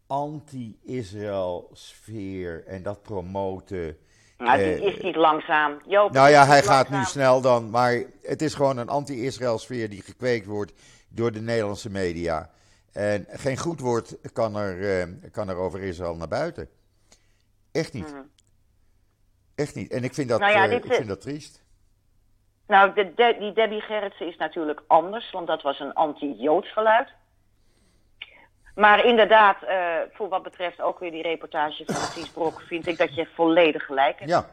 anti-Israël sfeer en dat promoten. Nou, die is niet langzaam. Joop, Nou ja, hij gaat nu snel dan, maar het is gewoon een anti-Israël sfeer die gekweekt wordt door de Nederlandse media. En geen goed woord kan er, eh, kan er over Israël naar buiten. Echt niet. Echt niet. En ik vind dat. Nou ja, eh, dit ik vind dat triest. Nou, de, de- die Debbie Gerritsen is natuurlijk anders, want dat was een anti-Joods geluid. Maar inderdaad, eh, voor wat betreft ook weer die reportage van Ties Brok, vind ik dat je volledig gelijk hebt. Ja,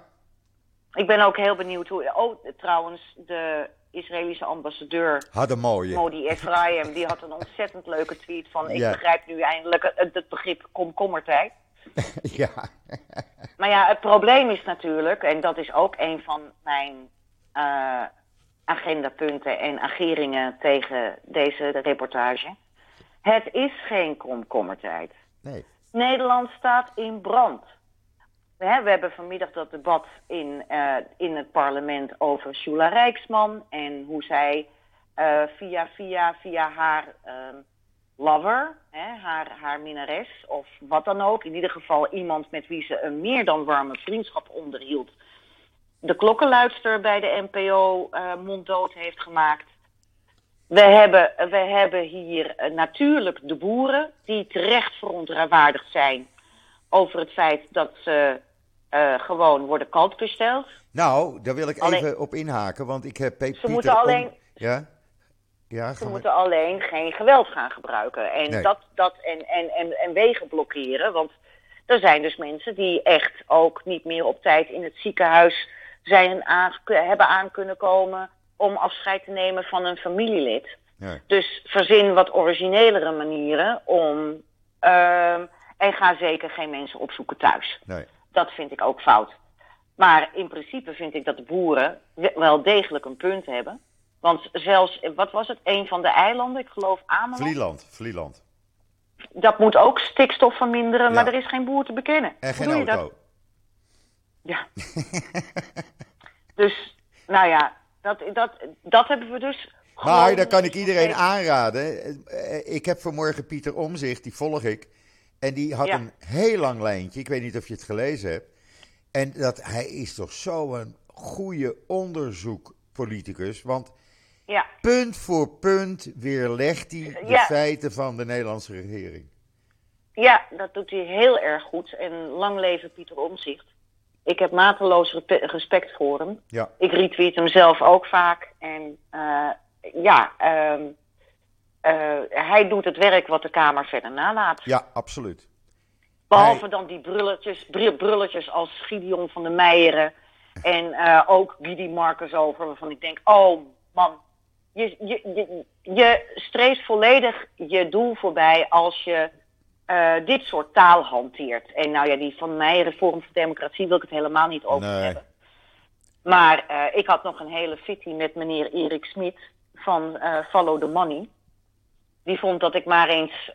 Ik ben ook heel benieuwd hoe. Oh, trouwens, de Israëlische ambassadeur had een mooie. Modi Ephraim, die had een ontzettend leuke tweet van: Ik Ja. begrijp nu eindelijk het, het begrip komkommertijd. ja. Maar ja, het probleem is natuurlijk, en dat is ook een van mijn eh, agendapunten en ageringen tegen deze reportage. Het is geen komkommertijd. Nee. Nederland staat in brand. We hebben vanmiddag dat debat in, eh, in het parlement over Shula Rijksman en hoe zij eh, via, via, via haar ehm, lover, hè, haar, haar minnares of wat dan ook, in ieder geval iemand met wie ze een meer dan warme vriendschap onderhield, de klokkenluidster bij de NPO uh, monddood heeft gemaakt. We hebben, we hebben hier uh, natuurlijk de boeren die terecht verontwaardigd zijn over het feit dat ze uh, gewoon worden kaltgesteld. Nou, daar wil ik alleen, even op inhaken, want ik heb Pe ze Pieter moeten alleen, om... Ja? Ja, ze moeten alleen geen geweld gaan gebruiken. En, Nee. dat, dat, en, en, en, en wegen blokkeren. Want er zijn dus mensen die echt ook niet meer op tijd in het ziekenhuis zijn aan, hebben aan kunnen komen om afscheid te nemen van een familielid. Ja. Dus verzin wat originelere manieren om. ehm, en ga zeker geen mensen opzoeken thuis. Nee. Dat vind ik ook fout. Maar in principe vind ik dat de boeren we- wel degelijk een punt hebben. Want zelfs, wat was het, een van de eilanden, ik geloof Ameland, Vlieland, Vlieland. dat moet ook stikstof verminderen, maar er is geen boer te bekennen. En geen doe je auto. dat? Ja. dus, nou ja, dat, dat, dat hebben we dus. Maar daar kan ik iedereen aanraden. Eh, Ik heb vanmorgen Pieter Omzicht, die volg ik. En die had Ja. een heel lang lijntje. Ik weet niet of je het gelezen hebt. En dat, hij is toch zo'n goede onderzoekpoliticus. Want punt voor punt weerlegt hij de Ja. feiten van de Nederlandse regering. ja, dat doet hij heel erg goed. En lang leven Pieter Omzicht. Ik heb mateloos respect voor hem. Ja, Ik retweet hem zelf ook vaak. En eh, ja, ehm, eh, hij doet het werk wat de Kamer verder nalaat. ja absoluut. Behalve hij- dan die brulletjes, br- brulletjes als Gideon van der Meijeren. En eh, ook Gidi Marcus over, waarvan ik denk, oh man, je, je, je, je streeft volledig je doel voorbij als je eh, dit soort taal hanteert. En nou ja, die van Meijeren, Forum voor Democratie, wil ik het helemaal niet over Nee. hebben. Maar eh, ik had nog een hele fitty met meneer Erik Smit van eh, Follow the Money. Die vond dat ik maar eens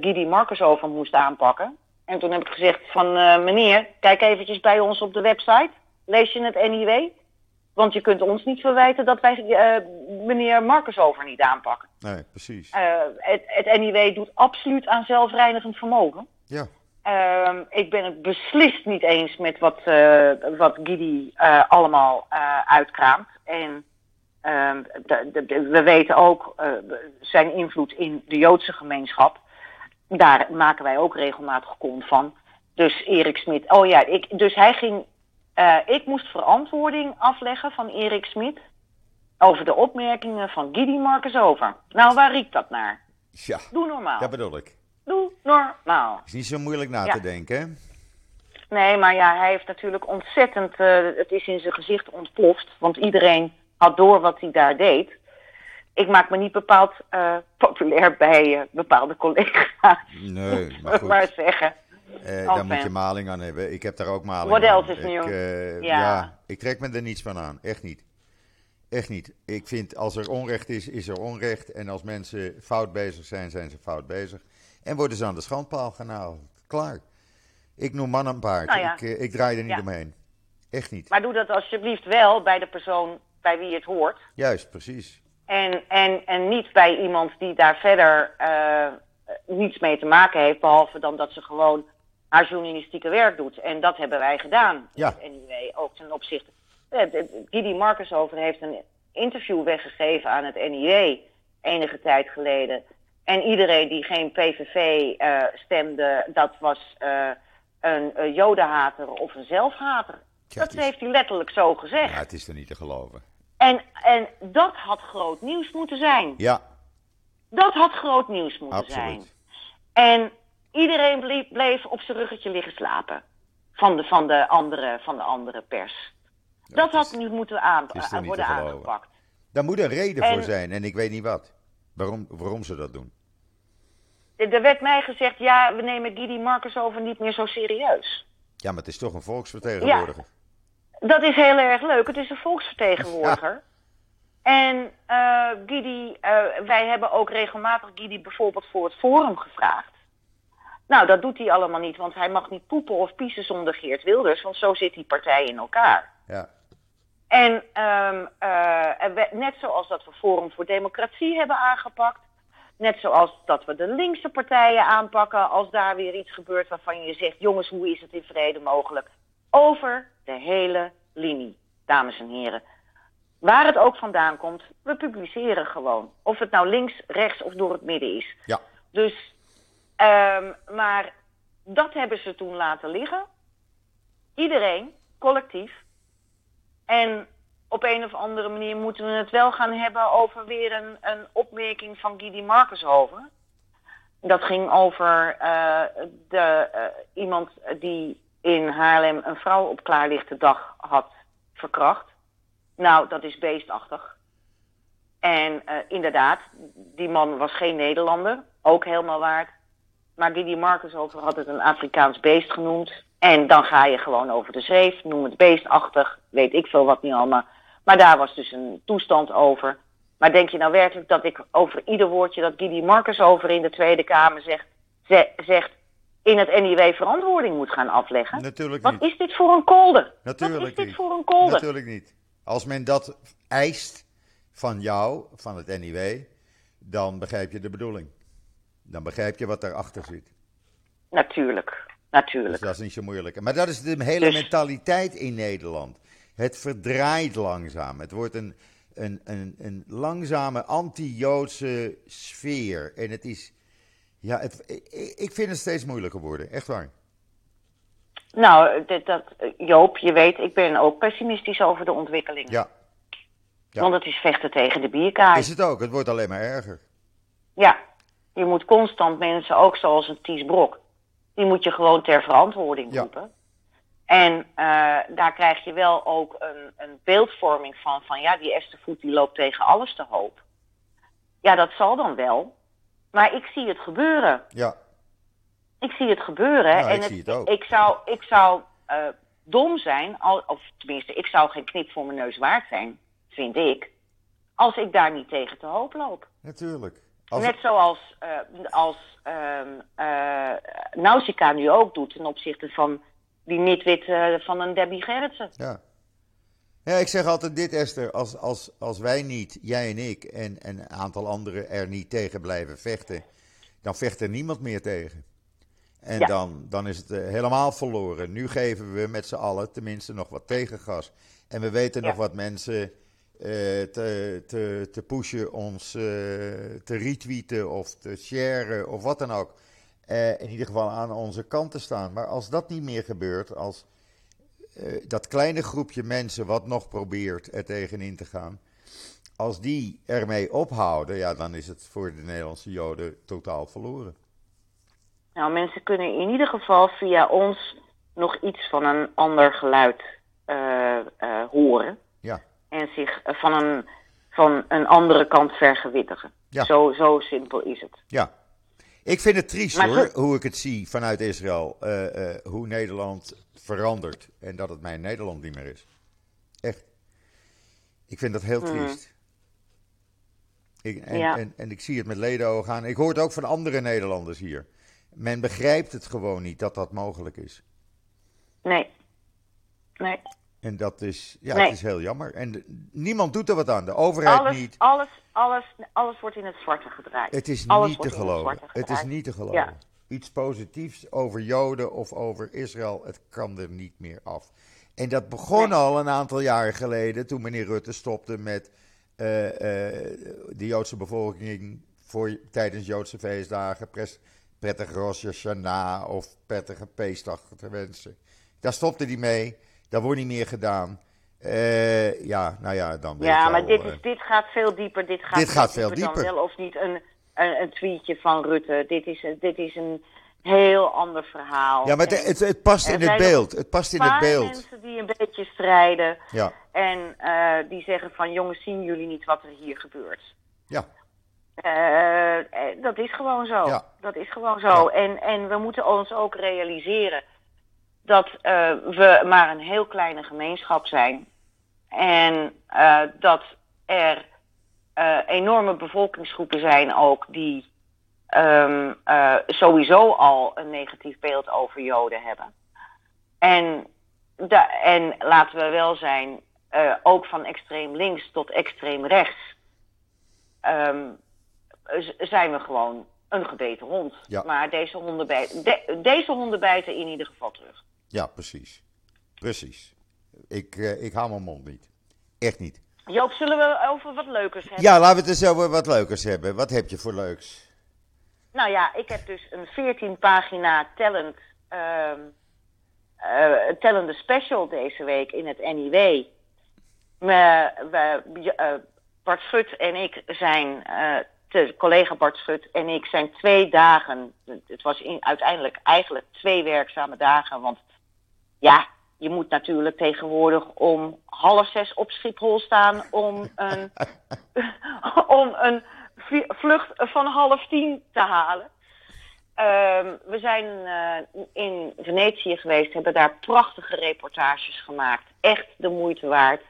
Gidi Marcus over moest aanpakken. En toen heb ik gezegd van meneer, kijk eventjes bij ons op de website. Lees je het NIW? Want je kunt ons niet verwijten dat wij eh, meneer Marcus over niet aanpakken. Nee, precies. Eh, het, het NIW doet absoluut aan zelfreinigend vermogen. Ja, Ehm, ik ben het beslist niet eens met wat, eh, wat Gidi allemaal uitkraamt. En ehm, de- de- de- we weten ook zijn invloed in de Joodse gemeenschap. Daar maken wij ook regelmatig kont van. Dus Erik Smit. Oh ja, ik, dus hij ging. Eh, ik moest verantwoording afleggen van Erik Smit. Over de opmerkingen van Gidi Marcus over. Nou, waar riekt dat naar? ja, Doe normaal. dat bedoel ik. Doe normaal. Is niet zo moeilijk na Ja. te denken? Nee, maar ja, hij heeft natuurlijk ontzettend. eh, het is in zijn gezicht ontploft. Want iedereen had door wat hij daar deed. Ik maak me niet bepaald eh, populair bij bepaalde collega's. Nee, maar Maar, goed. maar zeggen. Eh, Oh, daar moet je maling aan hebben. Ik heb daar ook maling What aan. else is ik, new? eh, Ja. ja. ik trek me er niets van aan. Echt niet. Echt niet. Ik vind als er onrecht is, is er onrecht. En als mensen fout bezig zijn, zijn ze fout bezig. En worden ze aan de schandpaal gehaald. Klaar. Ik noem man een paard. Nou ja. ik, eh, ik draai er niet Ja. omheen. Echt niet. Maar doe dat alsjeblieft wel bij de persoon bij wie het hoort. Juist, precies. En, en, en niet bij iemand die daar verder eh, niets mee te maken heeft. Behalve dan dat ze gewoon haar journalistieke werk doet. En dat hebben wij gedaan. Ja. Het NIW ook ten opzichte. Eh, de- Gidi Marcus over heeft een interview weggegeven aan het NIW enige tijd geleden. En iedereen die geen PVV eh, stemde, dat was eh, een, een jodenhater of een zelfhater. Ja, dat is- heeft hij letterlijk zo gezegd. Ja, het is er niet te geloven. En, en dat had groot nieuws moeten zijn. Ja, Dat had groot nieuws moeten zijn. absoluut. En iedereen bleef, bleef op zijn ruggetje liggen slapen. Van de, van de, andere, van de andere pers. dat had is- nu moeten aan, worden aangepakt. Daar moet een reden En- voor zijn. En ik weet niet wat. Waarom, waarom ze dat doen. Er werd mij gezegd, ja, we nemen Gidi Marcus over niet meer zo serieus. Ja, maar het is toch een volksvertegenwoordiger. Dat is heel erg leuk. Het is een volksvertegenwoordiger. En eh Gidi, eh, wij hebben ook regelmatig Gidi bijvoorbeeld voor het forum gevraagd. Nou, dat doet hij allemaal niet, want hij mag niet poepen of piezen zonder Geert Wilders, want zo zit die partij in elkaar. Ja. En ehm, eh, net zoals dat we Forum voor Democratie hebben aangepakt, net zoals dat we de linkse partijen aanpakken als daar weer iets gebeurt waarvan je zegt, jongens, hoe is het in vrede mogelijk? Over de hele linie. dames en heren. Waar het ook vandaan komt, we publiceren gewoon. Of het nou links, rechts of door het midden is. Ja. Dus, ehm, maar dat hebben ze toen laten liggen. Iedereen, collectief. En op een of andere manier moeten we het wel gaan hebben over weer een, een opmerking van Gidi Marcushoven. Dat ging over uh, de, uh, iemand die in Haarlem een vrouw op klaarlichte dag had verkracht. Nou, dat is beestachtig. En uh, inderdaad, die man was geen Nederlander, ook helemaal waard. Maar Gidi Marcushoven had het een Afrikaans beest genoemd. En dan ga je gewoon over de schreef, noem het beestachtig, weet ik veel wat niet allemaal. Maar daar was dus een toestand over. Maar denk je nou werkelijk dat ik over ieder woordje dat Gidi Marcus over in de Tweede Kamer zegt, zegt in het NIW verantwoording moet gaan afleggen? Natuurlijk Wat niet. is dit voor een kolder? Natuurlijk Wat is dit niet. voor een kolder? Natuurlijk niet. Als men dat eist van jou, van het NIW, dan begrijp je de bedoeling. Dan begrijp je wat daarachter zit. Natuurlijk, Dus natuurlijk. dat is niet zo moeilijk. Maar dat is de hele Dus- mentaliteit in Nederland. Het verdraait langzaam. Het wordt een, een, een, een langzame anti-Joodse sfeer. En het is. Ja, het, ik- vind het steeds moeilijker worden. Echt waar. Nou, dat, Joop, je weet, ik ben ook pessimistisch over de ontwikkeling. Ja, ja. Want het is vechten tegen de bierkaai. is het ook. Het wordt alleen maar erger. Ja, je moet constant mensen, ook zoals een Ties Brok, die moet je gewoon ter verantwoording Ja. roepen. En eh, daar krijg je wel ook een, een beeldvorming van, van ja, die Esther Voet die loopt tegen alles te hoop. Ja, dat zal dan wel. Maar ik zie het gebeuren. Ja, Ik zie het gebeuren. Ja, en ik zie het ook. Ik zou, ik zou eh, dom zijn, al, of tenminste, ik zou geen knip voor mijn neus waard zijn, vind ik, als ik daar niet tegen te hoop loop. natuurlijk. Als, Net zoals eh, als Nausicaa nu ook doet ten opzichte van die nitwit van een Debbie Gerritsen. Ja. Ja, ik zeg altijd dit, Esther. Als, als, als wij niet, jij en ik en, en een aantal anderen er niet tegen blijven vechten, dan vecht er niemand meer tegen. En Ja. dan, dan is het eh, helemaal verloren. Nu geven we met z'n allen tenminste nog wat tegengas. En we weten nog wat mensen te, te, te pushen, ons eh, te retweeten of te sharen of wat dan ook. Eh, in ieder geval aan onze kant te staan. Maar als dat niet meer gebeurt, als eh, dat kleine groepje mensen wat nog probeert er tegenin te gaan, als die ermee ophouden, ja, dan is het voor de Nederlandse Joden totaal verloren. Nou, mensen kunnen in ieder geval via ons nog iets van een ander geluid eh, eh, horen. En zich eh, van een, van een andere kant vergewittigen. Ja. Zo, zo simpel is het. ja. Ik vind het triest Maar hoor, hoe ik het zie vanuit Israël, eh, eh, hoe Nederland verandert en dat het mijn Nederland niet meer is. Echt. Ik vind dat heel triest. Ik, en, Hmm. Ja. en, en ik zie het met ledenogen aan. Ik hoor het ook van andere Nederlanders hier. Men begrijpt het gewoon niet dat dat mogelijk is. Nee. Nee. En dat is, ja, Nee. het is heel jammer. En de- niemand doet er wat aan. De overheid Alles, niet. alles, alles, alles wordt in het zwarte gedraaid. Het is alles niet te het geloven. Het is niet te geloven. Ja. Iets positiefs over Joden of over Israël, het kan er niet meer af. En dat begon Nee. al een aantal jaren geleden toen meneer Rutte stopte met eh, eh, de Joodse bevolking voor, tijdens Joodse feestdagen pres- prettige Rosh Hashanah of prettige Pesach te wensen. Daar stopte hij mee. Dat wordt niet meer gedaan. Eh, ja, nou ja, dan Ja, maar al, dit, eh, is, dit gaat veel dieper. Dit gaat, Dit gaat veel Dan dieper. wel of niet een, een, een tweetje van Rutte. Dit is, een- dit is een heel ander verhaal. Ja, maar En het, het, past in het beeld. Het past in het beeld. mensen die een beetje strijden. Ja, En eh, die zeggen van jongens, zien jullie niet wat er hier gebeurt? ja, dat is gewoon zo. Ja. Dat is gewoon zo. Ja. En, en we moeten ons ook realiseren dat eh, we maar een heel kleine gemeenschap zijn. En eh, dat er eh, enorme bevolkingsgroepen zijn ook die ehm, eh, sowieso al een negatief beeld over Joden hebben. En, da- en laten we wel zijn, ook van extreem links tot extreem rechts ehm, zijn we gewoon een gebeten hond. Ja. Maar deze honden, bij- de- deze honden bijten in ieder geval terug. Ja, precies. Precies. Ik, uh, ik hou mijn mond niet. Echt niet. Joop, zullen we over wat leukers hebben? Ja, laten we het eens over wat leukers hebben. Wat heb je voor leuks? Nou ja, ik heb dus een 14 pagina talent, uh, uh, tellende special deze week in het NIW. We, uh, Bart Schut en ik zijn, de collega Bart Schut en ik zijn twee dagen, het was in, uiteindelijk eigenlijk twee werkzame dagen, want ja, je moet natuurlijk tegenwoordig om half zes op Schiphol staan om een, om een vlucht van half tien te halen. Uh, we zijn uh, in Venetië geweest, hebben daar prachtige reportages gemaakt. Echt de moeite waard.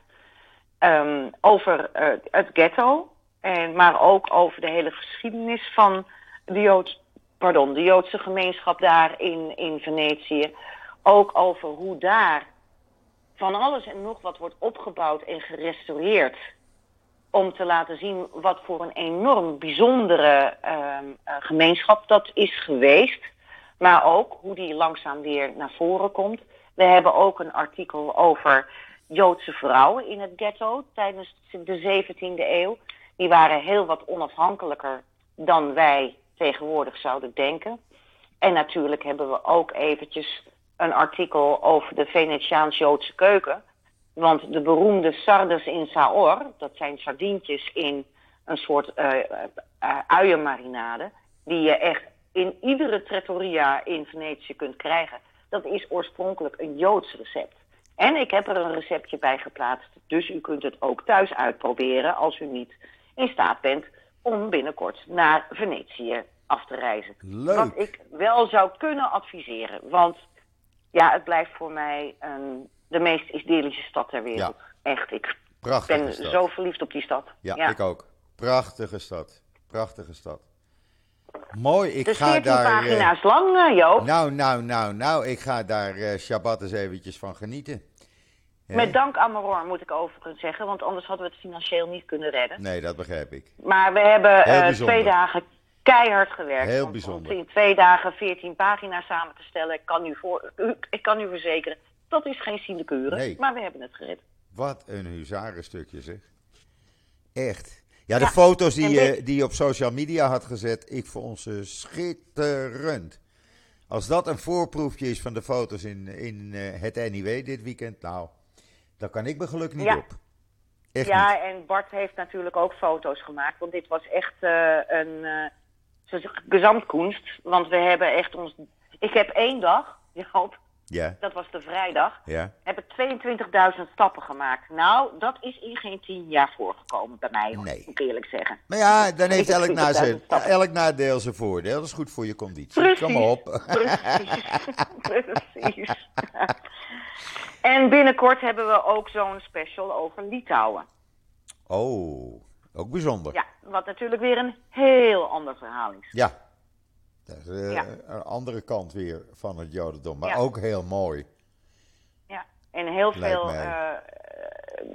Um, over uh, het ghetto, en, maar ook over de hele geschiedenis van de, Joods, pardon, de Joodse gemeenschap daar in, in Venetië. Ook over hoe daar van alles en nog wat wordt opgebouwd en gerestaureerd om te laten zien wat voor een enorm bijzondere uh, gemeenschap dat is geweest. Maar ook hoe die langzaam weer naar voren komt. We hebben ook een artikel over Joodse vrouwen in het ghetto tijdens de 17e eeuw. Die waren heel wat onafhankelijker dan wij tegenwoordig zouden denken. En natuurlijk hebben we ook eventjes een artikel over de Venetiaans-Joodse keuken. Want de beroemde sardes in Saor, dat zijn sardientjes in een soort uh, uh, uienmarinade, die je echt in iedere trattoria in Venetië kunt krijgen, dat is oorspronkelijk een Joods recept. En ik heb er een receptje bij geplaatst, dus u kunt het ook thuis uitproberen als u niet in staat bent om binnenkort naar Venetië af te reizen. Leuk. Wat ik wel zou kunnen adviseren, want ja, het blijft voor mij de meest idyllische stad ter wereld. Ja. Echt, ik Prachtige ben stad. zo verliefd op die stad. Ja, ja, ik ook. Prachtige stad. Prachtige stad. Mooi, ik dus ga daar... pagina's uh, lang, uh, Joop. Nou, nou, nou, nou, ik ga daar uh, Shabbat eens eventjes van genieten. He? Met dank aan Maror, moet ik overigens zeggen, want anders hadden we het financieel niet kunnen redden. Nee, dat begrijp ik. Maar we hebben twee dagen keihard gewerkt. Heel om, bijzonder. Om in twee dagen 14 pagina's samen te stellen. Ik kan u, voor, ik kan u verzekeren, dat is geen sinecure, nee. maar we hebben het gered. Wat een huzarenstukje zeg. Echt. Ja, de ja, foto's die je, die je op social media had gezet, ik vond ze schitterend. Als dat een voorproefje is van de foto's in, in uh, het NIW dit weekend, nou, daar kan ik mijn geluk niet ja. op. Echt ja, niet. en Bart heeft natuurlijk ook foto's gemaakt, want dit was echt uh, een uh, gezamtkunst. Want we hebben echt ons... Ik heb één dag, Joop, ja. Dat was de vrijdag. Ja. Hebben 22.000 stappen gemaakt. Nou, dat is in geen tien jaar voorgekomen bij mij, nee. moet ik eerlijk zeggen. Maar ja, dan heeft elk, na zijn, elk nadeel zijn voordeel. Dat is goed voor je conditie. Precies, Kom op. Precies. precies. en binnenkort hebben we ook zo'n special over Litouwen. Oh, ook bijzonder. Ja, wat natuurlijk weer een heel ander verhaal is. Ja, dat is uh, ja. een andere kant weer van het Jodendom, maar ja. ook heel mooi. Ja, en heel veel, uh,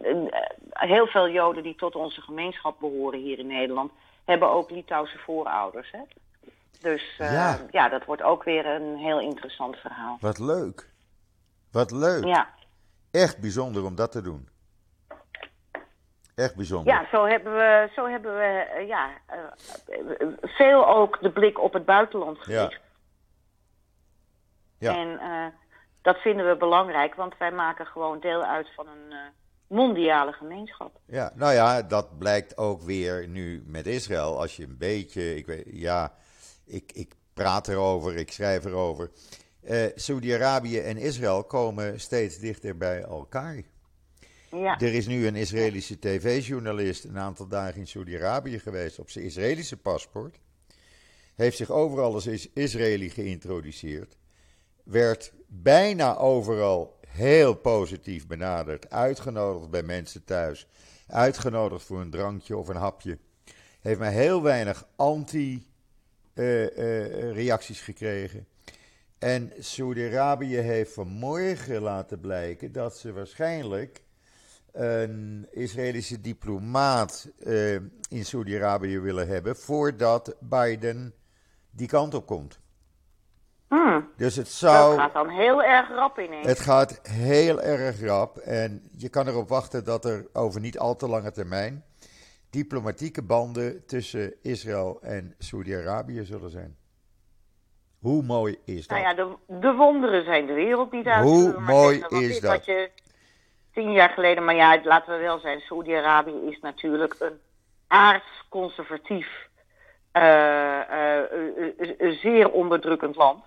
uh, heel veel Joden die tot onze gemeenschap behoren hier in Nederland, hebben ook Litouwse voorouders. Hè? Dus ja. ja, dat wordt ook weer een heel interessant verhaal. Wat leuk. Wat leuk. Ja. Echt bijzonder om dat te doen. Echt bijzonder. Ja, zo hebben we, zo hebben we uh, ja, uh, veel ook de blik op het buitenland gericht. Ja. ja. En uh, dat vinden we belangrijk, want wij maken gewoon deel uit van een mondiale gemeenschap. Ja, nou ja, dat blijkt ook weer nu met Israël. Als je een beetje, ik weet, ja, ik, ik praat erover, ik schrijf erover. Saudi-Arabië en Israël komen steeds dichter bij elkaar. Er is nu een Israëlische tv-journalist een aantal dagen in Saudi-Arabië geweest op zijn Israëlische paspoort. Heeft zich overal als Israëli geïntroduceerd. Werd bijna overal heel positief benaderd. Uitgenodigd bij mensen thuis. Uitgenodigd voor een drankje of een hapje. Heeft maar heel weinig anti-reacties uh, uh, gekregen. En Saudi-Arabië heeft vanmorgen laten blijken dat ze waarschijnlijk een Israëlische diplomaat uh, in Saudi-Arabië willen hebben voordat Biden die kant op komt. Hmm, Dus het zou. gaat dan heel erg rap ineens. Het gaat heel erg rap en je kan erop wachten dat er over niet al te lange termijn diplomatieke banden tussen Israël en Saudi-Arabië zullen zijn. Hoe mooi is dat? Nou ja, de, de wonderen zijn de wereld niet uit. Hoe mooi is dat? je tien jaar geleden, maar ja, laten we wel zijn, Saoedi-Arabië is natuurlijk een aardsconservatief, eh, eh, eh, eh, zeer onderdrukkend land.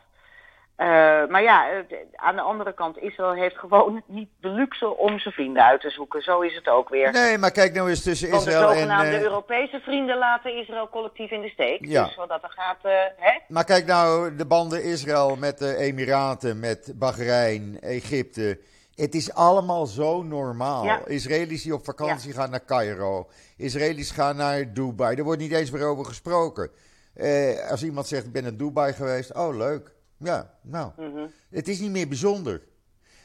Maar ja, de- aan de andere kant, Israël heeft gewoon niet de luxe om zijn vrienden uit te zoeken. Zo is het ook weer. Nee, maar kijk nou eens tussen de Israël en. zogenaamde eh, Europese vrienden laten Israël collectief in de steek. Ja. Dus wat dat er gaat, hè? Maar kijk nou, de banden Israël met de Emiraten, met Bahrein, Egypte. Het is allemaal zo normaal. Ja. Israëli's die op vakantie gaan naar Cairo. Israëli's gaan naar Dubai. Er wordt niet eens meer over gesproken. Eh, als iemand zegt, ik ben in Dubai geweest. Oh, leuk. Ja, nou. Mhm. Het is niet meer bijzonder.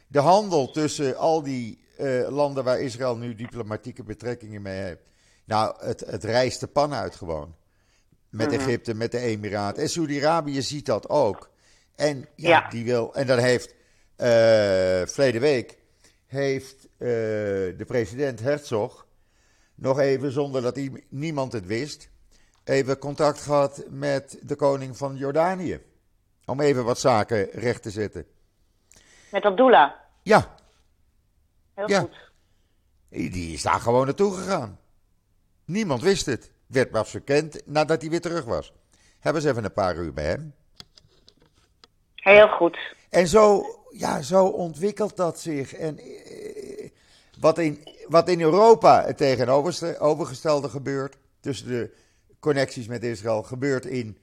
De handel tussen al die eh, landen waar Israël nu diplomatieke betrekkingen mee heeft. Nou, het, het rijst de pan uit gewoon. Met Mhm. Egypte, met de Emiraten. En Saudi-Arabië ziet dat ook. En, ja, Ja. Die wil, en dan heeft verleden week heeft eh, de president Herzog nog even, zonder dat niemand het wist, even contact gehad met de koning van Jordanië. Om even wat zaken recht te zetten. Met Abdullah. Ja, Heel Ja. goed. die is daar gewoon naartoe gegaan. Niemand wist het. Werd pas bekend nadat hij weer terug was. Hebben ze even een paar uur bij hem. Heel goed. En zo, ja, zo ontwikkelt dat zich. En eh, wat, in, wat in Europa het tegenovergestelde gebeurt, tussen de connecties met Israël, gebeurt in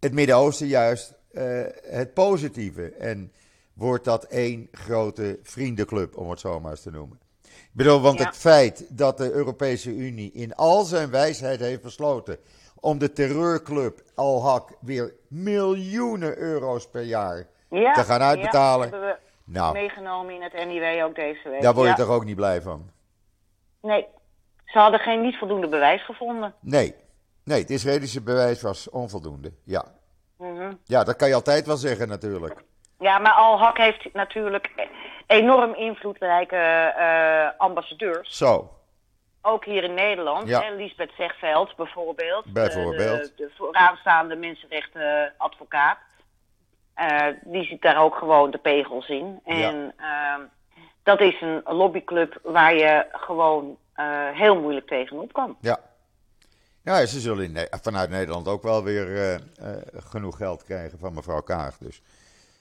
het Midden-Oosten juist eh, het positieve. En wordt dat één grote vriendenclub, om het zo maar eens te noemen. Ik bedoel, want Ja. het feit dat de Europese Unie in al zijn wijsheid heeft besloten om de terreurclub Al-Haq weer miljoenen euro's per jaar Ja, te gaan uitbetalen. Ja, hebben we Nou, meegenomen in het NIW ook deze week. daar word je Ja. toch ook niet blij van? Nee, ze hadden geen niet voldoende bewijs gevonden. Nee. Nee, het Israëlische bewijs was onvoldoende. Ja. Mhm. Ja, dat kan je altijd wel zeggen natuurlijk. Ja, maar Al-Haq heeft natuurlijk enorm invloedrijke eh, ambassadeurs. Zo. Ook hier in Nederland. Ja. Hè, Lisbeth Zegveld bijvoorbeeld. Bijvoorbeeld. De, de, de vooraanstaande mensenrechtenadvocaat. Eh, die ziet daar ook gewoon de pegels in. En ehm, dat is een lobbyclub waar je gewoon eh, heel moeilijk tegenop kan. Ja. Ja, ze zullen in vanuit Nederland ook wel weer eh, genoeg geld krijgen van mevrouw Kaag. Dus.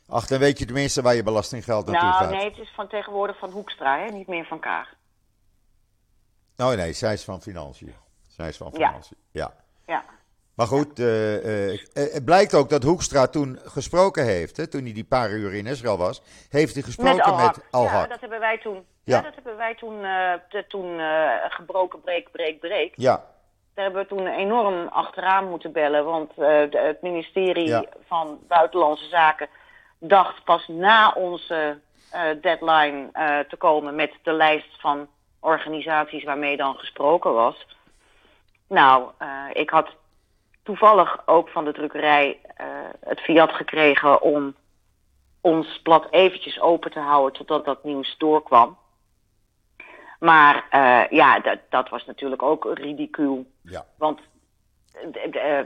Ach, dan weet je tenminste waar je belastinggeld naartoe Nou, gaat. nee, het is van tegenwoordig van Hoekstra, hè? niet meer van Kaag. Oh nee, zij is van Financiën. Zij is van Ja. Financiën. Ja. Ja. Maar goed, eh, eh, eh, het blijkt ook dat Hoekstra toen gesproken heeft. Hè, toen hij die paar uur in Israël was. Heeft hij gesproken Met. Al-Haq. Ja, dat hebben wij toen. Ja. Ja, dat hebben wij toen, te- toen gebroken, breek, breek, breek. Ja, Daar hebben we toen enorm achteraan moeten bellen. Want de- het ministerie Ja. van Buitenlandse Zaken dacht pas na onze deadline te komen met de lijst van organisaties waarmee dan gesproken was. Nou, ik had toevallig ook van de drukkerij eh, het fiat gekregen om ons blad eventjes open te houden totdat dat nieuws doorkwam. Maar eh, ja, dat, dat was natuurlijk ook ridicuul. ja. Want eh,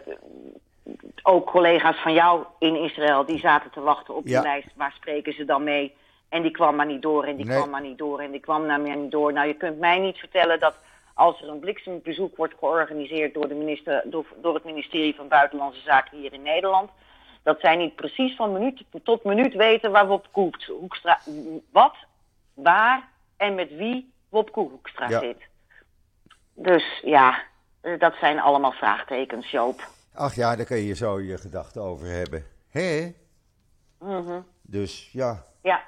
ook collega's van jou in Israël, die zaten te wachten op die Ja. lijst. Waar spreken ze dan mee? En die kwam maar niet door en die Nee. kwam maar niet door en die kwam maar niet door. Nou, je kunt mij niet vertellen dat als er een bliksembezoek wordt georganiseerd door, de minister, door, door het ministerie van Buitenlandse Zaken hier in Nederland, dat zij niet precies van minuut tot minuut weten waar Wop Koek- Hoekstra, wat, waar en met wie Wop Hoekstra Ja. zit. Dus ja, eh, dat zijn allemaal vraagtekens, Joop. Ach ja, daar kun je zo je gedachten over hebben. Hé? Mhm. Dus ja, Ja,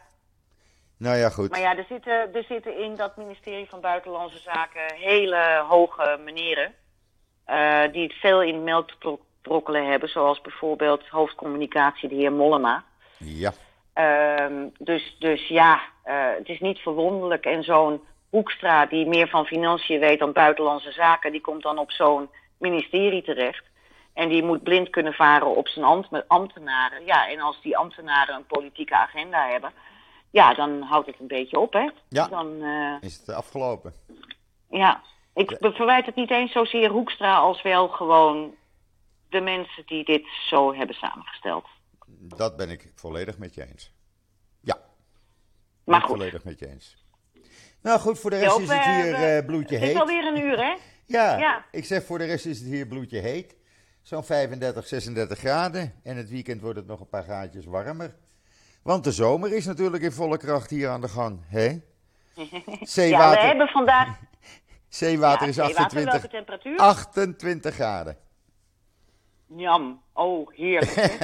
nou ja, goed. maar ja, er zitten, er zitten in dat ministerie van Buitenlandse Zaken hele hoge meneren. eh, die het veel in melk te brokkelen hebben, zoals bijvoorbeeld hoofdcommunicatie, de heer Mollema. Ja, Ehm, dus, dus ja, eh, het is niet verwonderlijk. En zo'n Hoekstra, die meer van financiën weet dan buitenlandse zaken, die komt dan op zo'n ministerie terecht. En die moet blind kunnen varen op zijn ambt- ambtenaren. Ja, en als die ambtenaren een politieke agenda hebben, ja, dan houdt het een beetje op, hè? Ja. Dan, eh, Is het afgelopen? ja. Ik verwijt het niet eens zozeer Hoekstra als wel gewoon de mensen die dit zo hebben samengesteld. Dat ben ik volledig met je eens. Ja, Maar goed, volledig met je eens. Nou goed, voor de rest Joop, is het eh, hier eh, bloedje het is heet. alweer een uur, hè? Ja, Ja. ik zeg voor de rest is het hier bloedje heet. Zo'n 35, 36 graden. En het weekend wordt het nog een paar graadjes warmer. Want de zomer is natuurlijk in volle kracht hier aan de gang. Hè? Ja, we Zeewater, hebben vandaag... zeewater Ja, is zeewater, 28, welke temperatuur? 28 graden. Jam. Oh, heerlijk.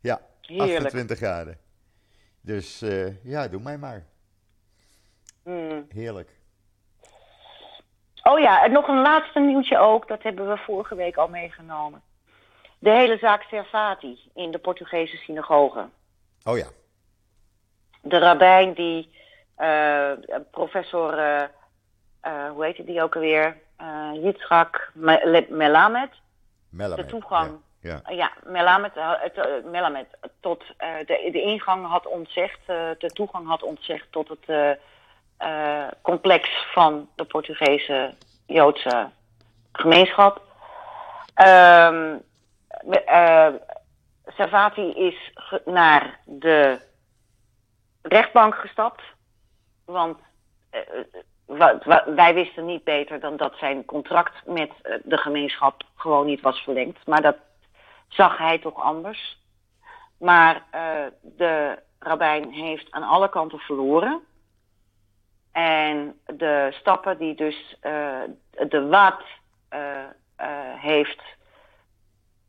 Ja, Heerlijk. 28 graden. Dus eh, ja, doe mij maar. Hmm. Heerlijk. Oh ja, en nog een laatste nieuwtje ook. Dat hebben we vorige week al meegenomen. De hele zaak Servati in de Portugese synagoge. Oh ja, De rabbijn die, eh, professor, eh, hoe heette die ook alweer? Yitzhak Melamed. Melamed. De toegang. Ja, ja. Uh, Ja, Melamed, Melamed tot de, de ingang had ontzegd, de toegang had ontzegd tot het complex van de Portugese Joodse gemeenschap. Ehm eh, Servati is naar de rechtbank gestapt, want eh, wij wisten niet beter dan dat zijn contract met eh, de gemeenschap gewoon niet was verlengd. Maar dat zag hij toch anders. Maar de rabbijn heeft aan alle kanten verloren. En de stappen die dus de WAT eh, eh, heeft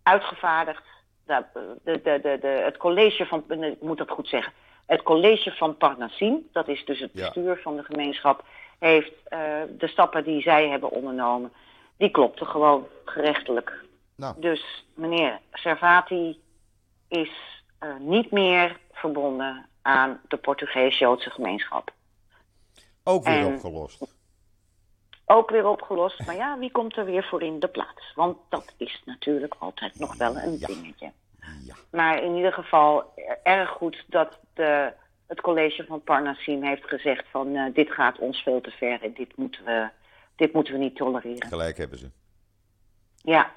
uitgevaardigd, de, de, de, de, de- het college van, ik moet dat goed zeggen, het college van Parnassim, dat is dus het Ja. bestuur van de gemeenschap, heeft eh, de stappen die zij hebben ondernomen, die klopten gewoon gerechtelijk. Nou, Dus meneer Servati is eh, niet meer verbonden aan de Portugees-Joodse gemeenschap. ook weer en- opgelost. Ook weer opgelost, maar ja, wie komt er weer voor in de plaats? Want dat is natuurlijk altijd nog wel een Ja. dingetje. Ja. Maar in ieder geval er- erg goed dat de, het college van Parnassim heeft gezegd van eh, dit gaat ons veel te ver en dit moeten we, dit moeten we niet tolereren. Gelijk hebben ze. Ja,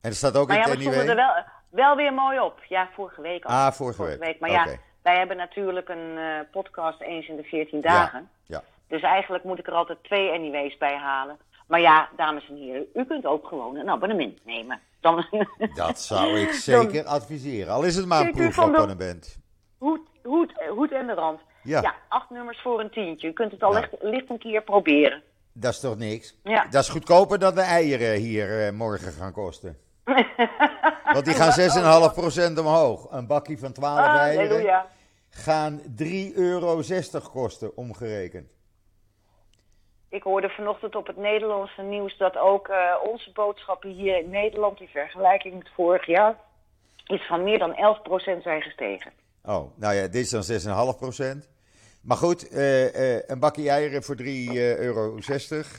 En er staat ook maar in ja, we het stonden er NIW. wel, wel weer mooi op. Ja, vorige week al. Ah, vorige week. Maar ja, wij hebben natuurlijk een eh, podcast eens in de 14 dagen. Ja, Dus eigenlijk moet ik er altijd twee anyways bij halen. Maar ja, dames en heren, u kunt ook gewoon een abonnement nemen. Dan dat zou ik zeker adviseren. Al is het maar een de- proefabonnement. hoed, hoed, hoed en de rand. Ja. Ja. acht nummers voor een tientje. U kunt het al Ja. licht, licht een keer proberen. Dat is toch niks? Ja. Dat is goedkoper dan de eieren hier eh, morgen gaan kosten. Want die gaan 6,5% omhoog. Een bakje van 12 eieren Halleluja. gaan 3,60 euro kosten, omgerekend. Ik hoorde vanochtend op het Nederlandse nieuws dat ook eh, onze boodschappen hier in Nederland, in vergelijking met vorig jaar, is van meer dan 11% zijn gestegen. Oh, nou ja, dit is dan 6,5%. Maar goed, eh, eh, een bakje eieren voor 3,60 euro,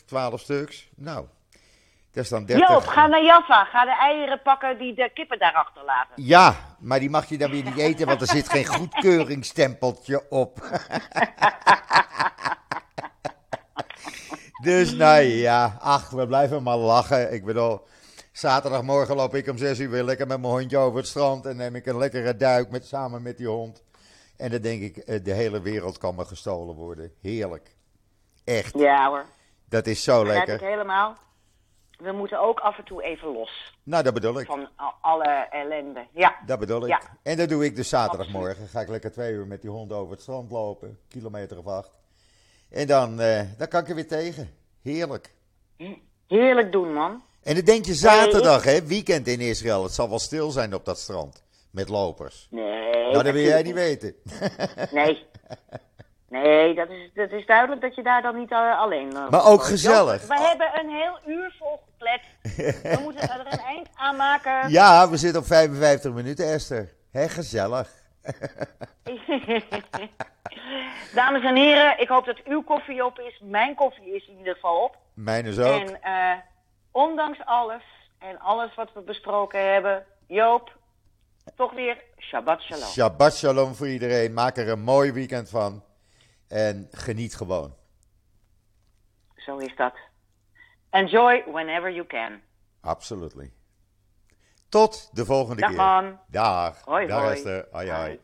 12 stuks. Nou, dat is dan 30. Joop, ga naar Jaffa. Ga de eieren pakken die de kippen daarachter laten. Ja, maar die mag je dan weer niet eten, want er zit geen goedkeuringsstempeltje op. dus nou ja, ach, we blijven maar lachen. Ik bedoel, zaterdagmorgen loop ik om 6 uur weer lekker met mijn hondje over het strand en neem ik een lekkere duik met, samen met die hond. En dan denk ik, eh, de hele wereld kan me gestolen worden. Heerlijk. Echt, Ja hoor, dat is zo begrijp ik lekker. helemaal. We moeten ook af en toe even los Nou, dat bedoel ik. van al- alle ellende. Ja, Dat bedoel ik. Ja. En dat doe ik dus zaterdagmorgen. Ga ik lekker twee uur met die hond over het strand lopen. Kilometer of acht. En dan, eh, dan kan ik er weer tegen. Heerlijk. heerlijk doen man. En dan denk je zaterdag, hè, weekend in Israël. Het zal wel stil zijn op dat strand. Met lopers. Nee, nou, dat wil jij niet weten. Nee. Nee, dat is, dat is duidelijk dat je daar dan niet eh, alleen uh, Maar ook gezellig. We hebben een heel uur volgeplet. We moeten er een eind aan maken. Ja, we zitten op 55 minuten, Esther. Hé, gezellig. Dames en heren, ik hoop dat uw koffie op is. Mijn koffie is in ieder geval op. Mijn is ook. En eh, ondanks alles en alles wat we besproken hebben, Joop, toch weer Shabbat Shalom. Shabbat Shalom voor iedereen. Maak er een mooi weekend van. En geniet gewoon. Zo is dat. Enjoy whenever you can. Absolutely. Tot de volgende Dag keer. man. Dag. Hoi, Dag hoi. Esther. Hoi, hoi. Hoi.